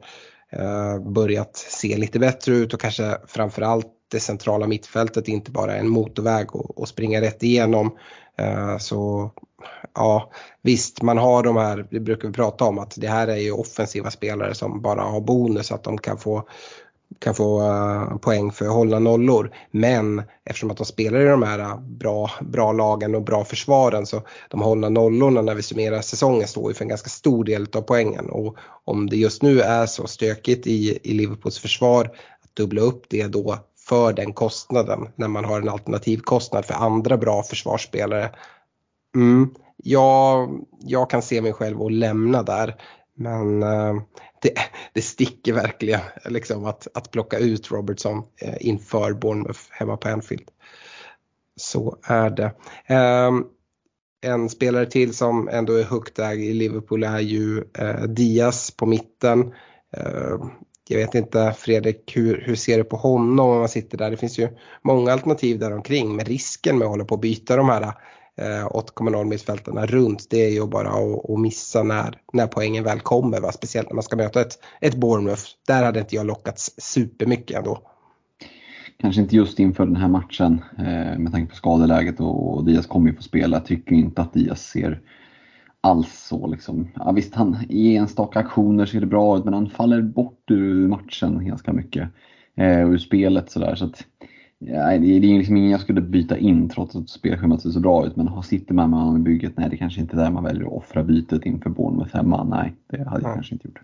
eh, börjat se lite bättre ut och kanske framförallt det centrala mittfältet inte bara är en motorväg och, och springa rätt igenom. Eh, så ja, visst man har de här, det brukar vi prata om att det här är ju offensiva spelare som bara har bonus att de kan få kan få eh, poäng för att hålla nollor. Men eftersom att de spelar i de här eh, bra, bra lagen och bra försvaren så de hållna nollorna när vi summerar säsongen står ju för en ganska stor del av poängen. Och om det just nu är så stökigt i, i Liverpools försvar att dubbla upp det då för den kostnaden när man har en alternativkostnad för andra bra försvarsspelare. Mm, jag, jag kan se mig själv och lämna där. Men eh, det, det sticker verkligen liksom att, att plocka ut Robertson eh, inför Bournemouth hemma på Anfield. Så är det. Ehm, en spelare till som ändå är högt ägd i Liverpool är ju eh, Diaz på mitten. Ehm, jag vet inte Fredrik, hur, hur ser du på honom om man sitter där? Det finns ju många alternativ där omkring men risken med att hålla på och byta de här eh, 8,0 mittfältarna runt det är ju bara att, att missa när, när poängen väl kommer. Va? Speciellt när man ska möta ett, ett Bournemouth. Där hade inte jag lockats supermycket ändå. Kanske inte just inför den här matchen eh, med tanke på skadeläget och, och Diaz kommer ju få spela. Jag tycker inte att Diaz ser alls så liksom. Ja, visst, han, i enstaka aktioner ser det bra ut men han faller bort ur matchen ganska mycket. Eh, och ur spelet sådär. Så att, Ja, det är liksom ingen jag skulle byta in trots att spelschemat ser så bra ut. Men sitter man med honom i bygget, nej det kanske inte är där man väljer att offra bytet inför Bournemouth hemma. Nej, det hade jag ja. kanske inte gjort.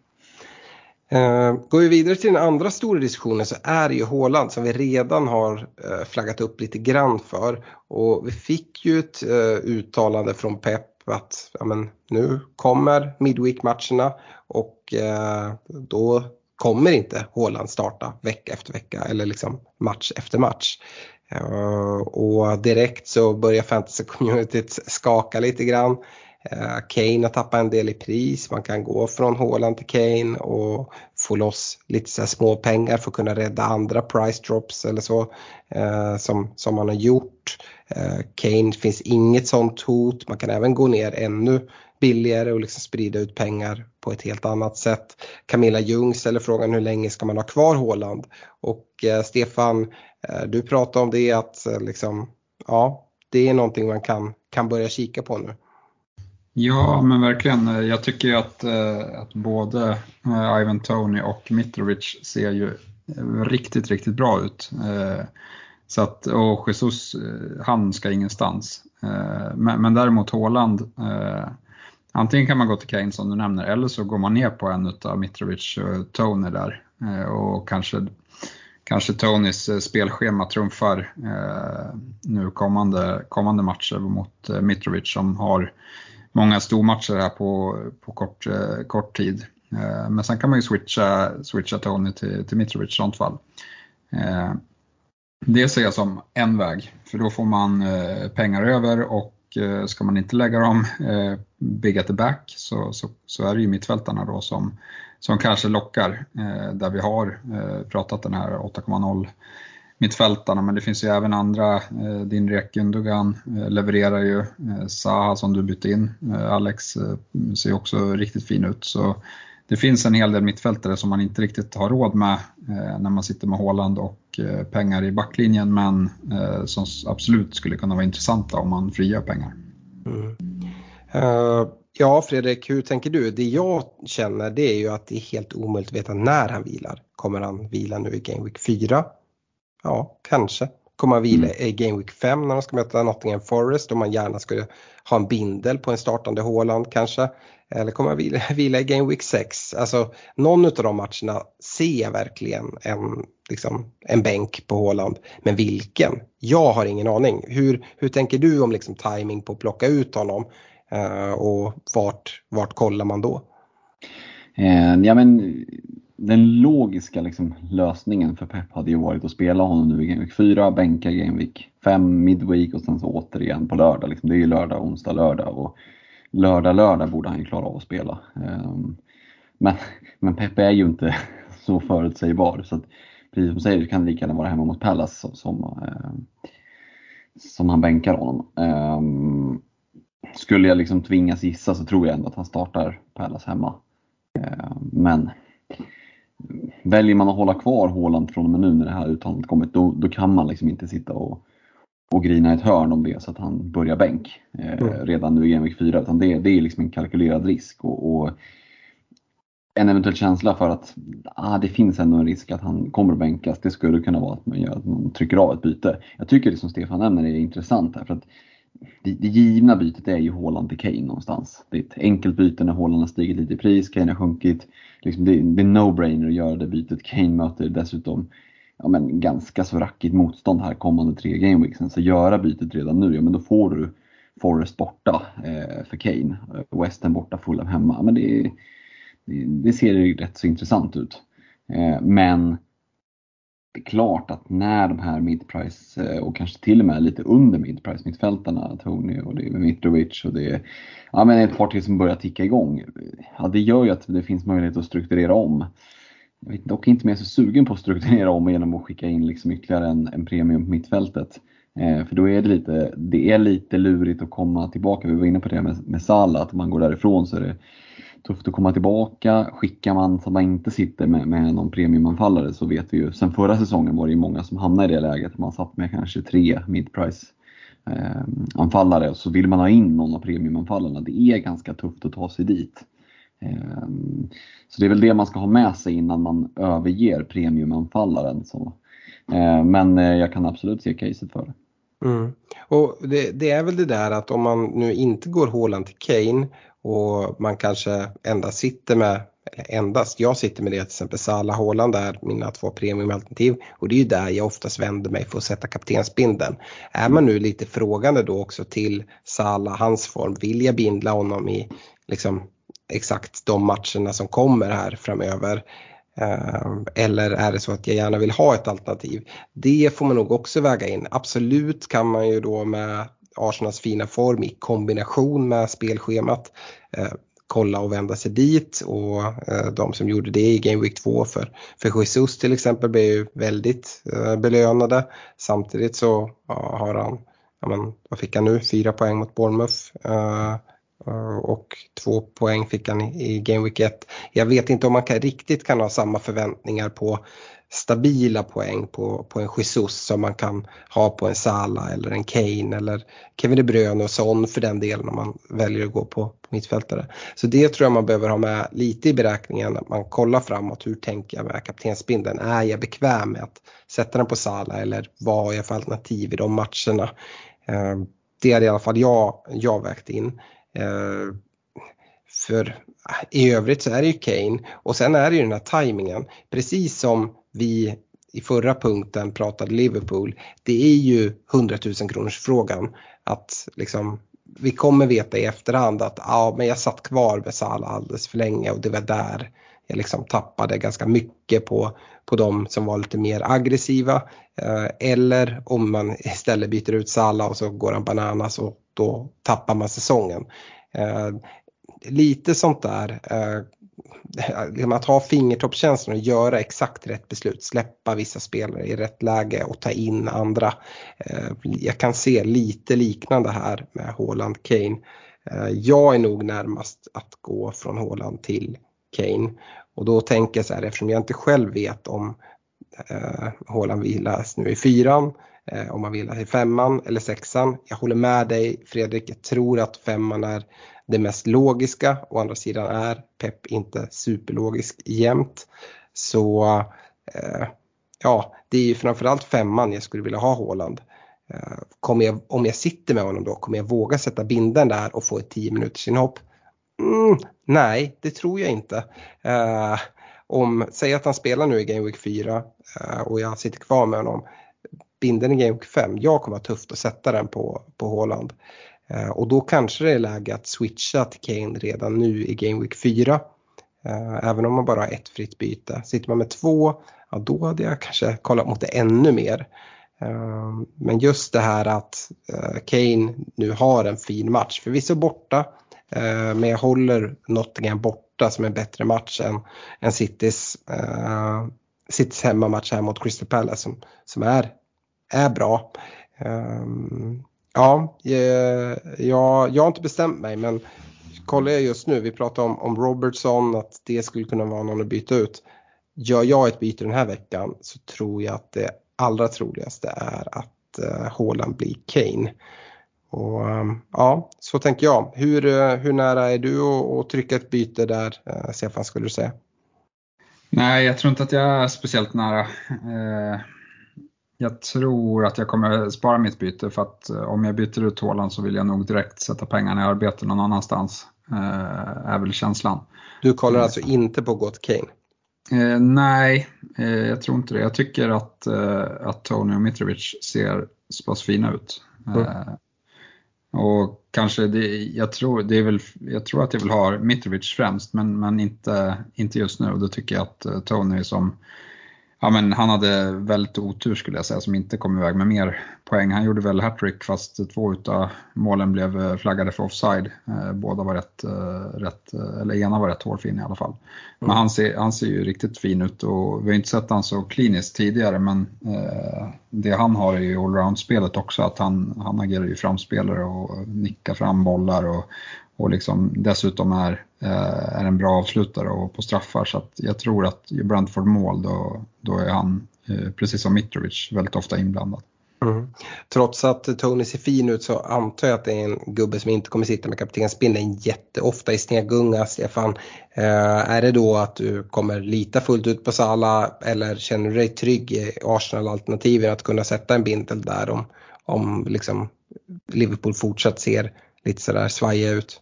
Uh, går vi vidare till den andra stora diskussionen så är det ju Håland som vi redan har uh, flaggat upp lite grann för. Och vi fick ju ett uh, uttalande från Pep att ja, men, nu kommer Midweek-matcherna och då kommer inte Håland starta vecka efter vecka eller liksom match efter match. Eh, och direkt så börjar fantasy-communityt skaka lite grann. Eh, Kane har tappat en del i pris, man kan gå från Håland till Kane och få loss lite så små pengar för att kunna rädda andra price drops eller så eh, som, som man har gjort. Eh, Kane finns inget sånt hot, man kan även gå ner ännu billigare och liksom sprida ut pengar på ett helt annat sätt. Camilla Ljung ställer frågan hur länge ska man ha kvar Håland? Och eh, Stefan, eh, du pratade om det att eh, liksom, ja, det är någonting man kan, kan börja kika på nu. Ja, men verkligen. Jag tycker att, eh, att både eh, Ivan Tony och Mitrovic ser ju eh, riktigt, riktigt bra ut. Så att, och Jesus, han ska ingenstans. Men, men däremot Haaland, antingen kan man gå till Kane som du nämner eller så går man ner på en av Mitrovic och Tony där och kanske kanske Tonys spelschema trumfar nu kommande, kommande matcher mot Mitrovic som har många stormatcher här på, på kort, eh, kort tid. Eh, men sen kan man ju switcha, switcha Tony till, till Mitrovic i sånt fall. Eh, det ser jag som en väg, för då får man eh, pengar över och eh, ska man inte lägga dem eh, big at the back så, så, så är det ju mittfältarna då som, som kanske lockar, där vi har pratat den här 8,0 mittfältarna, men det finns ju även andra. Eh, din Rek Gundogan eh, levererar ju, eh, Saha som du bytte in, Alex ser också riktigt fin ut. Så det finns en hel del mittfältare som man inte riktigt har råd med när man sitter med Håland och pengar i backlinjen men som absolut skulle kunna vara intressanta om man frigör pengar. Mm. Uh, ja Fredrik, hur tänker du? Det jag känner det är ju att det är helt omöjligt att veta när han vilar. Kommer han vila nu i Game Week 4? Ja, kanske. Kommer han vila mm. i Game Week 5 när de ska möta Nottingham Forest om man gärna skulle ha en bindel på en startande Håland kanske. Eller kommer han vila, vila i Game Week 6? Alltså någon av de matcherna ser jag verkligen en, liksom, en bänk på Håland. Men vilken? Jag har ingen aning. Hur, hur tänker du om liksom, timing på att plocka ut honom? Uh, och vart, vart kollar man då? Eh, ja, men, den logiska liksom, lösningen för Pep hade ju varit att spela honom nu i Gameweek 4, bänka Gameweek 5 midweek och sen så återigen på lördag. Liksom. Det är ju lördag, onsdag, lördag. Och lördag, lördag borde han ju klara av att spela. Ehm, men, men Pep är ju inte så förutsägbar så att, precis som du säger, kan det lika gärna vara hemma mot Pallas som, som, ehm, som han bänkar honom. Ehm, skulle jag liksom tvingas gissa så tror jag ändå att han startar Pallas hemma. Men väljer man att hålla kvar Håland från och med nu när det här uttalandet kommit, då, då kan man liksom inte sitta och och grina ett hörn om det så att han börjar bänk eh, mm. redan nu i Genvik 4. Utan det, det är liksom en kalkylerad risk och, och, en eventuell känsla för att ah, det finns ändå en risk att han kommer att bänkas. Det skulle kunna vara att man, gör, att man trycker av ett byte. Jag tycker det som Stefan nämner är intressant här. för att det, det givna bytet är ju Haaland till Kane någonstans. Det är ett enkelt byte när Haaland har stigit lite i pris, Kane har sjunkit. Liksom det, det är no-brainer att göra det bytet. Kane möter dessutom ja, men ganska så rackigt motstånd här kommande tre gameweeksen. Så göra bytet redan nu, ja men då får du Forrest borta eh, för Kane, eh, Western borta, Fulham hemma. Men det, det, det ser rätt så intressant ut. Eh, men det är klart att när de här midprice eh, och kanske till och med lite under midprice mittfältarna, Tony och det är Mitrovic och det är ja, men ett par till som börjar ticka igång. Ja, det gör ju att det finns möjlighet att strukturera om. Jag är dock inte mer så sugen på att strukturera om genom att skicka in liksom ytterligare en, en premium på mittfältet. Eh, för då är det lite, det är lite lurigt att komma tillbaka. Vi var inne på det med, med Salah, att om man går därifrån så är det tufft att komma tillbaka. Skickar man så att man inte sitter med, med någon premiumanfallare så vet vi ju, sen förra säsongen var det ju många som hamnade i det läget. Man satt med kanske tre midprice eh, anfallare och så vill man ha in någon av premiumanfallarna. Det är ganska tufft att ta sig dit. Ehm, så det är väl det man ska ha med sig innan man överger premiumanfallaren. Så. Ehm, men eh, jag kan absolut se caset för det. Mm. Och det, det, är väl det där att om man nu inte går Håland till Kane och man kanske endast sitter med, eller endast, jag sitter med det till exempel Sala Håland är mina två premiumalternativ och det är ju där jag oftast vänder mig för att sätta kaptensbindeln. Är man nu lite frågande då också till Sala, hans form, vill jag bindla honom i liksom exakt de matcherna som kommer här framöver. Eh, eller är det så att jag gärna vill ha ett alternativ? Det får man nog också väga in. Absolut kan man ju då med Arsenals fina form i kombination med spelschemat eh, kolla och vända sig dit. Och eh, de som gjorde det i Game Week 2 för, för Jesus till exempel blev ju väldigt eh, belönade. Samtidigt så har han, ja men, vad fick han nu, fyra poäng mot Bournemouth. Eh, Eh, och två poäng fick han i Game Week 1. Jag vet inte om man kan, riktigt kan ha samma förväntningar på stabila poäng på, på en Jesus som man kan ha på en Sala eller en Kane eller Kevin De Bruyne och Son för den delen om man väljer att gå på, på mittfältare. Så det tror jag man behöver ha med lite i beräkningen att man kollar framåt. Hur tänker jag med kaptensbindeln? Är jag bekväm med att sätta den på Sala eller vad har jag för alternativ i de matcherna? Eh, det är i alla fall jag, jag vägt in. Eh, för eh, i övrigt så är det ju Kane och sen är det ju den här tajmingen. Precis som vi i förra punkten pratade Liverpool. Det är ju 100 000 kronors frågan. Att liksom, vi kommer veta i efterhand att ja, men jag satt kvar med Salah alldeles för länge och det var där jag liksom tappade ganska mycket på, på de som var lite mer aggressiva. Eh, eller om man istället byter ut Salah och så går han bananas och då tappar man säsongen. Eh, lite sånt där eh, att ha fingertoppskänslan och göra exakt rätt beslut, släppa vissa spelare i rätt läge och ta in andra. Jag kan se lite liknande här med Haaland Kane. Jag är nog närmast att gå från Haaland till Kane och då tänker jag så här eftersom jag inte själv vet om eh, Haaland vilas nu i fyran eh, om man vilar i femman eller sexan. Jag håller med dig Fredrik, jag tror att femman är det mest logiska. Å andra sidan är Pep inte superlogisk jämt. Så eh, ja, det är ju framförallt femman jag skulle vilja ha Håland. Eh, kommer jag, om jag sitter med honom då, kommer jag våga sätta binden där och få ett 10 minuters inhopp? Mm, nej, det tror jag inte. Eh, om, säg att han spelar nu i Game Week 4 eh, och jag sitter kvar med honom. Binden i Game Week 5, jag kommer ha tufft att sätta den på, på Håland. Eh, och då kanske det är läge att switcha till Kane redan nu i Game Week 4. Eh, även om man bara har ett fritt byte. Sitter man med två, ja då hade jag kanske kollat mot det ännu mer. Eh, men just det här att eh, Kane nu har en fin match, förvisso borta, Eh, men jag håller Nottingham borta som en bättre match än, än Citys, eh, Citys hemmamatch här mot Crystal Palace som, som är, är bra. Ehm, ja, eh, jag, jag har inte bestämt mig men kollar jag just nu, vi pratar om, om Robertson, att det skulle kunna vara någon att byta ut. Gör jag ett byte den här veckan så tror jag att det allra troligaste är att uh, Haaland blir Kane. Och um, ja, så tänker jag. Hur, uh, hur nära är du att trycka ett byte där, uh, Stefan, skulle du säga? Nej, jag tror inte att jag är speciellt nära. Uh, jag tror att jag kommer spara mitt byte för att eh, om jag byter ut Håland så vill jag nog direkt sätta pengarna i arbete någon annanstans. Eh, är väl känslan. Du kollar alltså inte på Gott Kane? Eh, nej, eh, jag tror inte det. Jag tycker att, eh, att Tony och Mitrovic ser så pass fina ut. Mm. Och kanske det, jag tror, det är väl, jag tror att jag vill ha Mitrovic främst men, men inte, inte just nu. Och då tycker jag att eh, Tony som Ja, men han hade väldigt otur skulle jag säga som inte kom iväg med mer poäng. Han gjorde väl hattrick fast två utav målen blev eh, flaggade för offside. Eh, båda var rätt, eh, rätt eller ena var rätt hårfin i alla fall. Men mm. han, ser, han ser ju riktigt fin ut och vi har inte sett han så kliniskt tidigare men det han har i allround-spelet också att han, han agerar ju framspelare och nickar fram bollar och, och liksom dessutom är, eh, är en bra avslutare och på straffar så att jag tror att i Brentford mål då, då är han, eh, precis som Mitrovic, väldigt ofta inblandad. Mm. Trots att Tony ser fin ut så antar jag att det är en gubbe som inte kommer sitta med kaptensbindeln jätteofta i snegunga. Stefan, eh, är det då att du kommer lita fullt ut på Sala eller känner du dig trygg i Arsenal-alternativen att kunna sätta en bindel där om, om liksom Liverpool fortsatt ser lite sådär svajiga ut?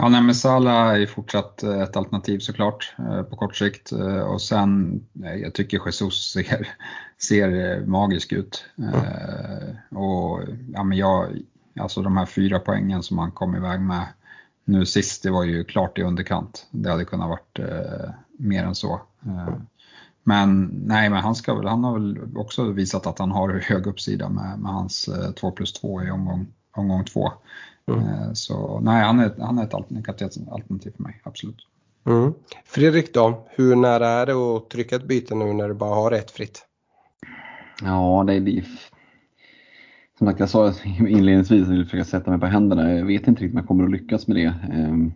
Ja, nej, men Salah är fortsatt eh, ett alternativ såklart eh, på kort sikt eh, och sen jag tycker Jesus ser ser magisk ut. Mm. och ja, men jag, alltså de här fyra poängen som han kom iväg med nu sist, det var ju klart i underkant. Det hade kunnat varit eh, mer än så. Men nej, men han, ska väl, han har väl också visat att han har hög uppsida med, med hans 2 plus 2 i omgång, omgång 2. Mm. Eh, så nej, han är, han är ett alternativ för mig, absolut. Mm. Fredrik då, hur nära är det att trycka ett byte nu när du bara har ett fritt? Ja, det är som sagt, jag sa inledningsvis att jag vill försöka sätta mig på händerna. Jag vet inte riktigt om jag kommer att lyckas med det. Ehm,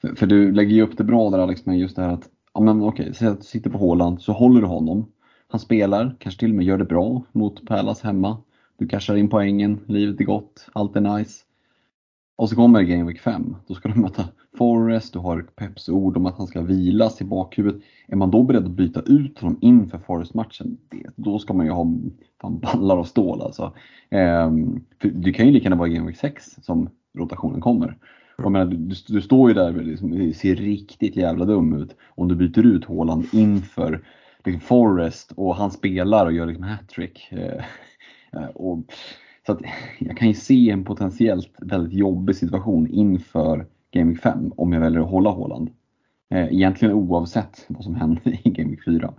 för, för du lägger ju upp det bra där Alex med just det här att, ja men okej, säg att du sitter på Håland så håller du honom. Han spelar, kanske till och med gör det bra mot Pärlas hemma. Du cashar in poängen, livet är gott, allt är nice. Och så kommer Game Week 5. Då ska du möta Forrest, du har Peps ord om att han ska vilas i bakhuvudet. Är man då beredd att byta ut honom inför Forrest-matchen, då ska man ju ha fan ballar av stål alltså. Ehm, för det kan ju lika gärna vara Game Week 6 som rotationen kommer. Jag menar, du, du står ju där och liksom, ser riktigt jävla dum ut om du byter ut Håland inför liksom Forrest och han spelar och gör liksom hattrick. Ehm, och så att jag kan ju se en potentiellt väldigt jobbig situation inför Game Week 5 om jag väljer att hålla Håland. Eh, egentligen oavsett vad som händer i Game Week 4.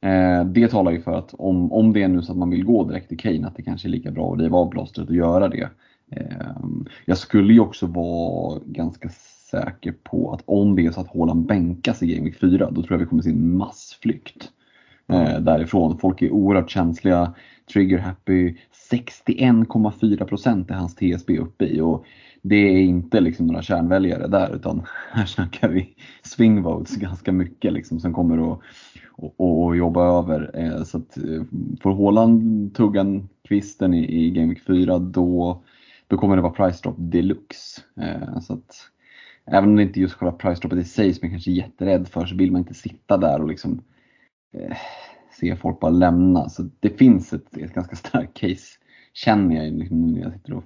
Mm. Det talar ju för att om, om det är nu så att man vill gå direkt till Kane, att det kanske är lika bra att riva av plåstret och göra det. Eh, jag skulle ju också vara ganska säker på att om det är så att Håland bänkas i Game Week 4, då tror jag vi kommer se en massflykt därifrån. Folk är oerhört känsliga, trigger happy, 61,4% är hans TSB uppe i och det är inte liksom några kärnväljare där utan här snackar vi swing votes ganska mycket liksom som kommer att och, och jobba över. Eh, så att eh, får Håland tuggan kvisten i, i Game Week 4 då, då kommer det vara price drop deluxe. Eh, så att, även om det inte är just själva price droppet i sig som jag kanske är jätterädd för så vill man inte sitta där och liksom eh, se folk bara lämna. Så det finns ett, ett ganska starkt case känner jag liksom när jag sitter och,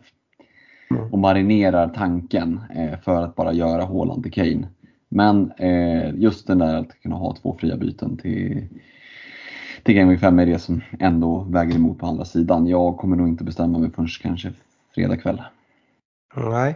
mm. och marinerar tanken eh, för att bara göra Haaland till Kane. Men eh, just den där att kunna ha två fria byten till, till Game Week 5 är det som ändå väger emot på andra sidan. Jag kommer nog inte bestämma mig förrän kanske fredag kväll. Nej,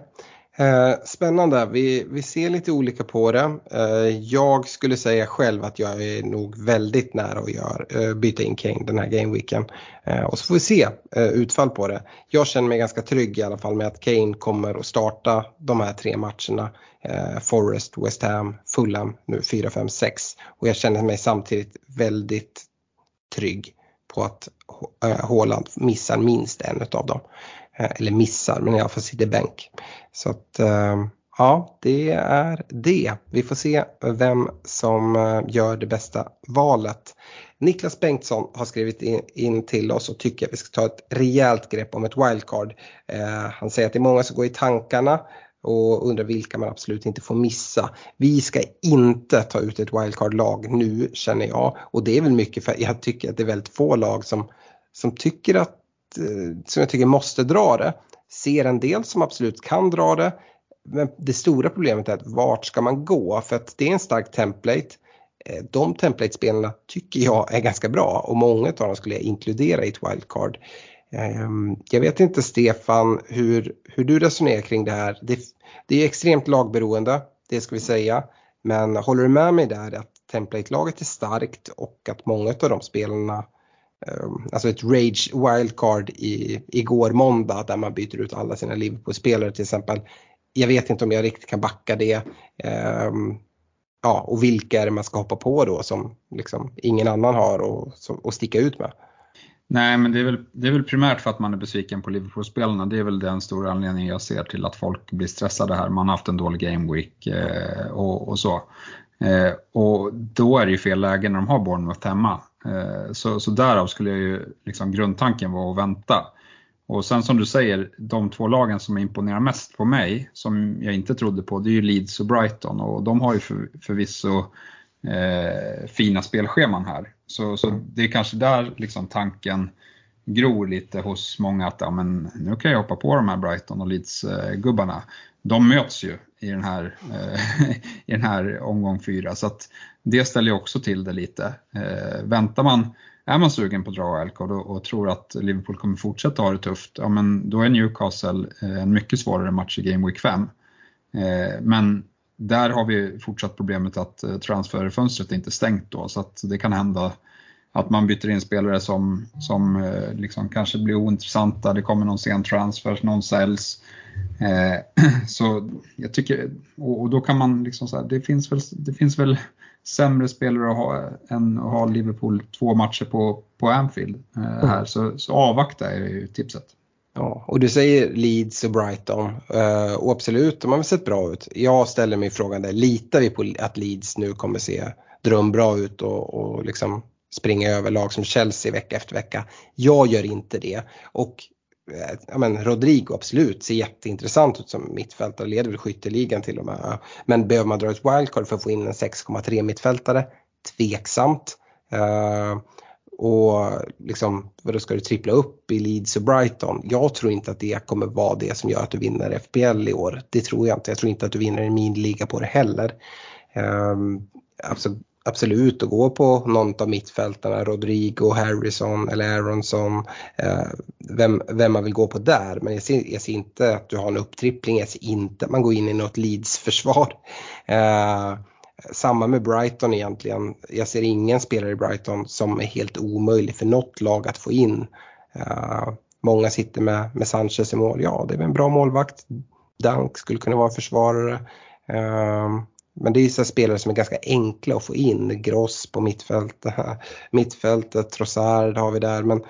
Eh, spännande, vi, vi ser lite olika på det. Eh, jag skulle säga själv att jag är nog väldigt nära att gör, eh, byta in Kane den här gameweeken. Eh, och så får vi se eh, utfall på det. Jag känner mig ganska trygg i alla fall med att Kane kommer att starta de här tre matcherna. Eh, Forest, West Ham, Fulham nu 4, 5, 6. Och jag känner mig samtidigt väldigt trygg på att eh, Haaland missar minst en av dem. Eh, eller missar, men i alla fall sitter bänk. Så att eh, ja, det är det. Vi får se vem som eh, gör det bästa valet. Niklas Bengtsson har skrivit in, till oss och tycker att vi ska ta ett rejält grepp om ett wildcard. Han säger att det är många som går i tankarna och undrar vilka man absolut inte får missa. Vi ska inte ta ut ett wildcard-lag nu känner jag och det är väl mycket för jag tycker att det är väldigt få lag som, som tycker att Eh, som jag tycker måste dra det. Ser en del som absolut kan dra det. Men det stora problemet är att vart ska man gå? För att det är en stark template. Eh, de template-spelarna tycker jag är ganska bra och många av dem skulle jag inkludera i ett wildcard. Ehm, jag vet inte Stefan hur, hur du resonerar kring det här. Det, det är extremt lagberoende, det ska vi säga. Men håller du med mig där att template-laget är starkt och att många av de spelarna Ehm, alltså ett rage wildcard i, igår måndag där man byter ut alla sina Liverpool-spelare till exempel. Jag vet inte om jag riktigt kan backa det. Um, ja, och vilka är det man ska hoppa på då som liksom ingen annan har och, och sticka ut med? Nej, men det är, väl, det är väl primärt för att man är besviken på Liverpool-spelarna. Det är väl den stora anledningen jag ser till att folk blir stressade här. Man har haft en dålig game week eh, och, och, så. Eh, och då är det ju fel läge när de har Bournemouth hemma. Eh, så, så därav skulle jag ju, liksom grundtanken vara att vänta. Och sen som du säger, de två lagen som imponerar mest på mig, som jag inte trodde på, det är ju Leeds och Brighton och de har ju för, förvisso eh, fina spelscheman här. Så, så det är kanske där liksom tanken gror lite hos många att ja, men nu kan jag hoppa på de här Brighton och Leeds-gubbarna. Eh, de möts ju i den här, eh, i den här omgång fyra så att det ställer ju också till det lite. Eh, väntar man, är man sugen på att dra wildcard och, och tror att Liverpool kommer fortsätta ha det tufft, ja men då är Newcastle eh, en mycket svårare match i Game Week 5. Eh, men där har vi fortsatt problemet att eh, transferfönstret inte är stängt då så att det kan hända att man byter in spelare som, som eh, liksom kanske blir ointressanta, det kommer någon sen transfer, någon säljs. Eh, så jag tycker, och, då kan man liksom så det finns väl, det finns väl sämre spelare att ha än att ha Liverpool två matcher på, på Anfield eh, mm. här, så, så avvakta är ju tipset. Ja, och du säger Leeds och Brighton. Och absolut, de har väl sett bra ut. Jag ställer mig frågan där, litar vi på att Leeds nu kommer se drömbra ut och, och liksom springa över lag som Chelsea vecka efter vecka? Jag gör inte det. Och eh, ja, men Rodrigo absolut ser jätteintressant ut som mittfältare, leder väl skytteligan till och med. Men behöver man dra ett wildcard för att få in en 6,3 mittfältare? Tveksamt. Uh, och liksom, vad ska du trippla upp i Leeds och Brighton? Jag tror inte att det kommer vara det som gör att du vinner FPL i år. Det tror jag inte. Jag tror inte att du vinner en miniliga på det heller. Um, alltså, absolut att gå på någon av mittfältarna, Rodrigo, Harrison eller Aronson, eh, vem, vem man vill gå på där. Men jag ser, jag ser, inte att du har en upptrippling, jag ser inte att man går in i något Leeds-försvar. Eh, samma med Brighton egentligen. Jag ser ingen spelare i Brighton som är helt omöjlig för något lag att få in. Eh, många sitter med, med Sanchez i mål. Ja, det är väl en bra målvakt. Dunk skulle kunna vara försvarare. Eh, men det är så spelare som är ganska enkla att få in. Gross på mittfältet, mittfältet Trossard har vi där. Men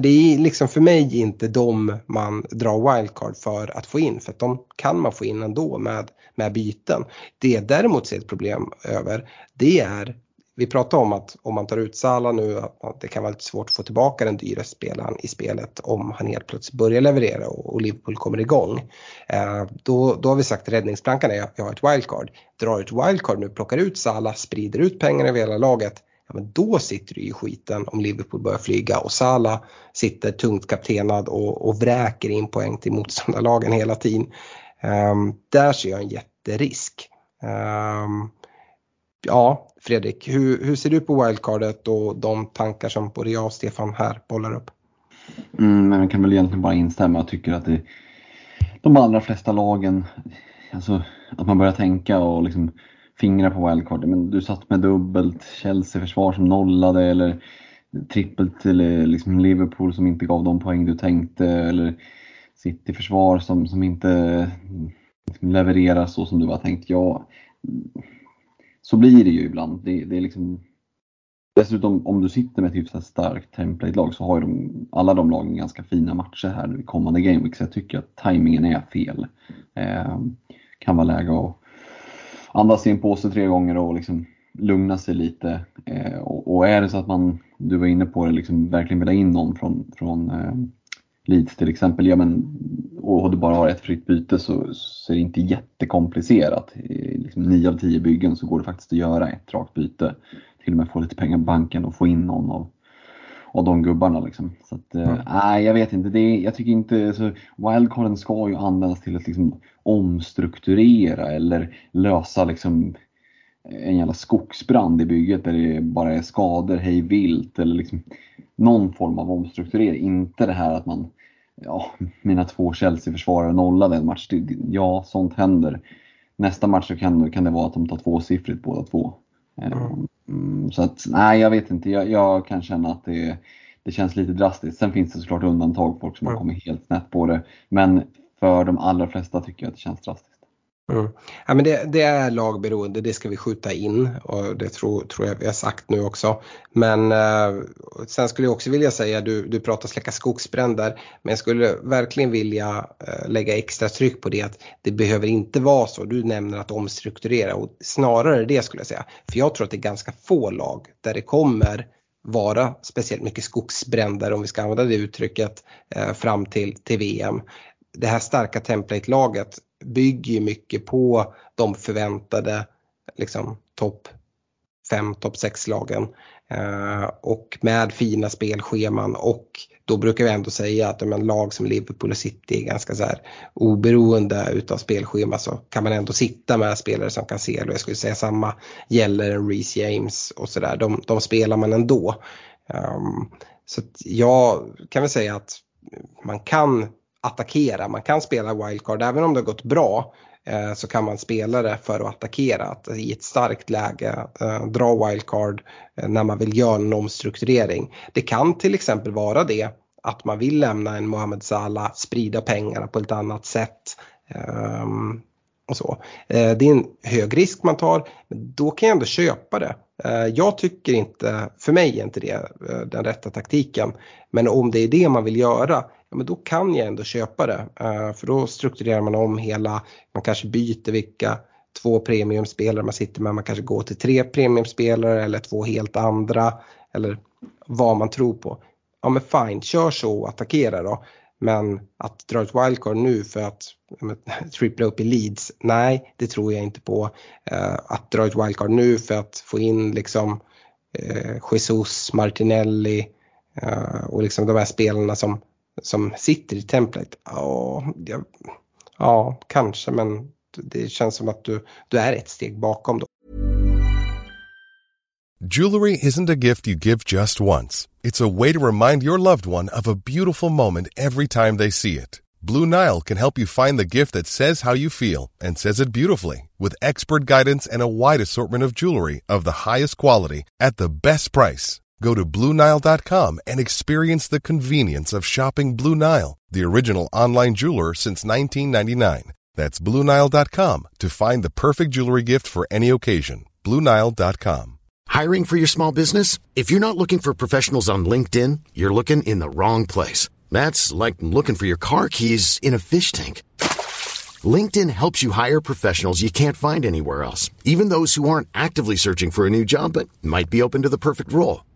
det är liksom för mig inte de man drar wildcard för att få in. För att de kan man få in ändå med, med byten. Det jag däremot ser ett problem över det är vi pratade om att om man tar ut Salah nu att det kan vara lite svårt att få tillbaka den dyra spelaren i spelet om han helt plötsligt börjar leverera och, Liverpool kommer igång. Eh, då, då har vi sagt räddningsplankan är att vi har ett wildcard. Drar ett wildcard nu, plockar ut Salah, sprider ut pengarna över hela laget ja, men då sitter du i skiten om Liverpool börjar flyga och Salah sitter tungt kaptenad och, och vräker in poäng till motståndarlagen hela tiden. Um, där ser jag en jätterisk. Um, ja, Fredrik, hur, hur ser du på wildcardet och de tankar som både jag och Stefan här bollar upp? Mm, men jag kan väl egentligen bara instämma. Jag tycker att det, de allra flesta lagen, alltså att man börjar tänka och liksom fingra på wildcardet. Men du satt med dubbelt, Chelsea-försvar som nollade eller trippelt till liksom Liverpool som inte gav de poäng du tänkte eller City-försvar som, som inte liksom levererar så som du var tänkt. Ja, så blir det ju ibland. Det, det är liksom, dessutom om du sitter med typ ett hyfsat starkt template-lag så har ju de, alla de lagen ganska fina matcher här nu i kommande Game Så jag tycker att tajmingen är fel. Eh, kan vara läge att andas in på sig tre gånger och liksom lugna sig lite. Eh, och, och, är det så att man, du var inne på det, liksom verkligen vill ha in någon från, från eh, Leeds till exempel, ja, men, och du bara har ett fritt byte så, så är det inte jättekomplicerat. I liksom 9 av 10 byggen så går det faktiskt att göra ett rakt byte. Till och med få lite pengar på banken och få in någon av, av de gubbarna. Liksom. Så att, eh, mm. jag vet inte. Det är, jag tycker inte, så wildcarden ska ju användas till att liksom omstrukturera eller lösa liksom en jävla skogsbrand i bygget där det bara är skador hej vilt eller liksom någon form av omstrukturering. Inte det här att man, ja, mina två Chelsea-försvarare nollade en match. Ja, sånt händer. Nästa match så kan, kan det vara att de tar tvåsiffrigt båda två. Mm. Mm, så att, nej jag vet inte, jag, jag, kan känna att det, det känns lite drastiskt. Sen finns det såklart undantag, folk som mm. har kommit helt snett på det. Men för de allra flesta tycker jag att det känns drastiskt. Mm. Ja, men det, det, är lagberoende, det ska vi skjuta in och det tror, tror jag vi har sagt nu också. Men eh, sen skulle jag också vilja säga, du, du pratar släcka skogsbränder, men jag skulle verkligen vilja eh, lägga extra tryck på det att det behöver inte vara så. Du nämner att omstrukturera och snarare det skulle jag säga. För jag tror att det är ganska få lag där det kommer vara speciellt mycket skogsbränder om vi ska använda det uttrycket eh, fram till, till VM. Det här starka template-laget bygger ju mycket på de förväntade liksom, topp 5, topp 6-lagen. Eh, och med fina spelscheman och då brukar vi ändå säga att men, lag som Liverpool och City är ganska så här oberoende utav spelschema så kan man ändå sitta med spelare som kan se, och jag skulle säga samma gäller en Reece James och sådär, de, de spelar man ändå. Um, så jag kan väl säga att man kan attackera. Man kan spela wildcard även om det har gått bra eh, så kan man spela det för att attackera. Att I ett starkt läge eh, dra wildcard eh, när man vill göra en omstrukturering. Det kan till exempel vara det att man vill lämna en Mohamed Salah, sprida pengarna på ett annat sätt. Ehm, och så. Eh, det är en hög risk man tar, men då kan jag ändå köpa det. Eh, jag tycker inte, för mig är inte det den rätta taktiken. Men om det är det man vill göra, ja, men då kan jag ändå köpa det. Uh, för då strukturerar man om hela, man kanske byter vilka två premiumspelare man sitter med, man kanske går till tre premiumspelare eller två helt andra eller vad man tror på. Ja men fine, kör så och attackera då. Men att dra ett wildcard nu för att trippla upp i leads, nej det tror jag inte på. Uh, att dra ett wildcard nu för att få in liksom uh, Jesus, Martinelli uh, och liksom de här spelarna som, som sitter i templet. Ja, ja, kanske men det känns som att du, du är ett steg bakom då. Jewelry isn't a gift you give just once. It's a way to remind your loved one of a beautiful moment every time they see it. Blue Nile can help you find the gift that says how you feel and says it beautifully with expert guidance and a wide assortment of jewelry of the highest quality at the best price. Go to BlueNile.com and experience the convenience of shopping Blue Nile, the original online jeweler since 1999. That's BlueNile.com to find the perfect jewelry gift for any occasion. BlueNile.com. Hiring for your small business? If you're not looking for professionals on LinkedIn, you're looking in the wrong place. That's like looking for your car keys in a fish tank. LinkedIn helps you hire professionals you can't find anywhere else, even those who aren't actively searching for a new job but might be open to the perfect role.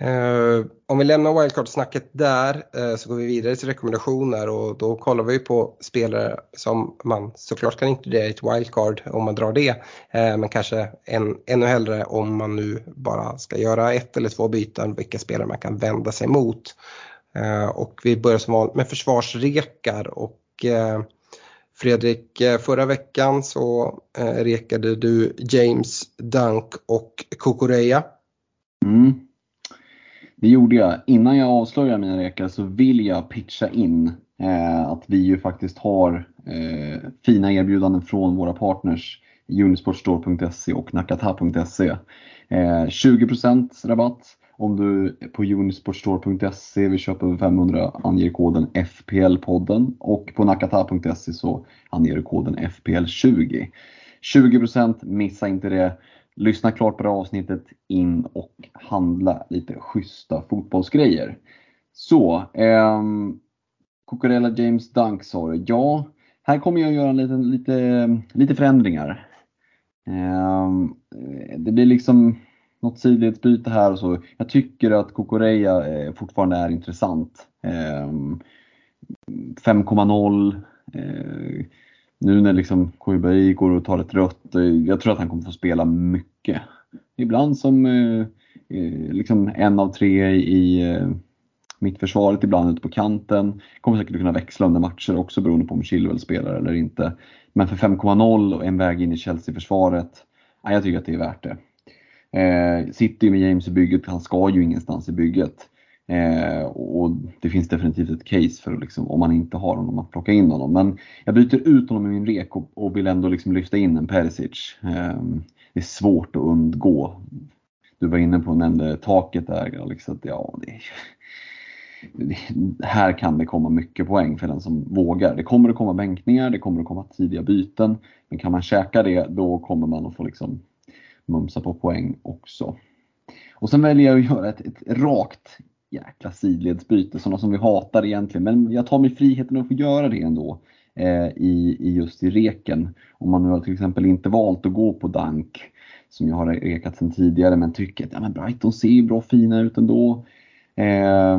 Eh, om vi lämnar wildcard-snacket där eh, så går vi vidare till rekommendationer och då kollar vi på spelare som man såklart kan inkludera i ett wildcard om man drar det. Eh, men kanske en, ännu hellre om man nu bara ska göra ett eller två byten, vilka spelare man kan vända sig mot. Eh, och vi börjar som vanligt med försvarsrekar och eh, Fredrik, eh, förra veckan så rekade du James Dunk och Kukureya. Mm. Det gjorde jag. Innan jag avslöjar mina rekar så vill jag pitcha in eh, att vi ju faktiskt har eh, fina erbjudanden från våra partners Unisportstore.se och Nakata.se. Eh, 20% rabatt om du på Unisportstore.se vill köpa över 500 anger koden FPL-podden och på Nakata.se så anger du koden FPL20. 20% missa inte det. Lyssna klart på det avsnittet, in och handla lite schyssta fotbollsgrejer. Så, eh, Cocorella James Dunk sa du. Ja, här kommer jag göra lite, lite, lite förändringar. Eh, det blir liksom något sidledsbyte här och så. Jag tycker att Cucurella eh, fortfarande är intressant. Ehm, eh, 5,0 nu när liksom Koibai går och tar ett rött, eh, jag tror att han kommer få spela mycket. Ibland som eh, eh, liksom en av tre i eh, mittförsvaret, ibland ute på kanten. Kommer säkert kunna växla under matcher också beroende på om Chilwell spelar eller inte. Men för 5,0 och en väg in i Chelsea-försvaret, ja, jag tycker att det är värt det. Eh, ju med James i bygget, han ska ju ingenstans i bygget. Eh, och det finns definitivt ett case för liksom, om man inte har honom att plocka in honom. Men jag byter ut honom i min rek och, och vill ändå liksom lyfta in en Perisic. Eh, det är svårt att undgå. Du var inne på och nämnde taket där Alex. Att, ja, det, det, här kan det komma mycket poäng för den som vågar. Det kommer att komma bänkningar, det kommer att komma tidiga byten. Men kan man käka det då kommer man att få liksom mumsa på poäng också. Och sen väljer jag att göra ett, ett rakt jäkla sidledsbyte, sådana som vi hatar egentligen. Men jag tar mig friheten att få göra det ändå eh, i, i just i reken. Om man nu har till exempel inte valt att gå på Dank, som jag har rekat sedan tidigare, men tycker att ja, men Brighton ser ju bra fina ut ändå. Eh,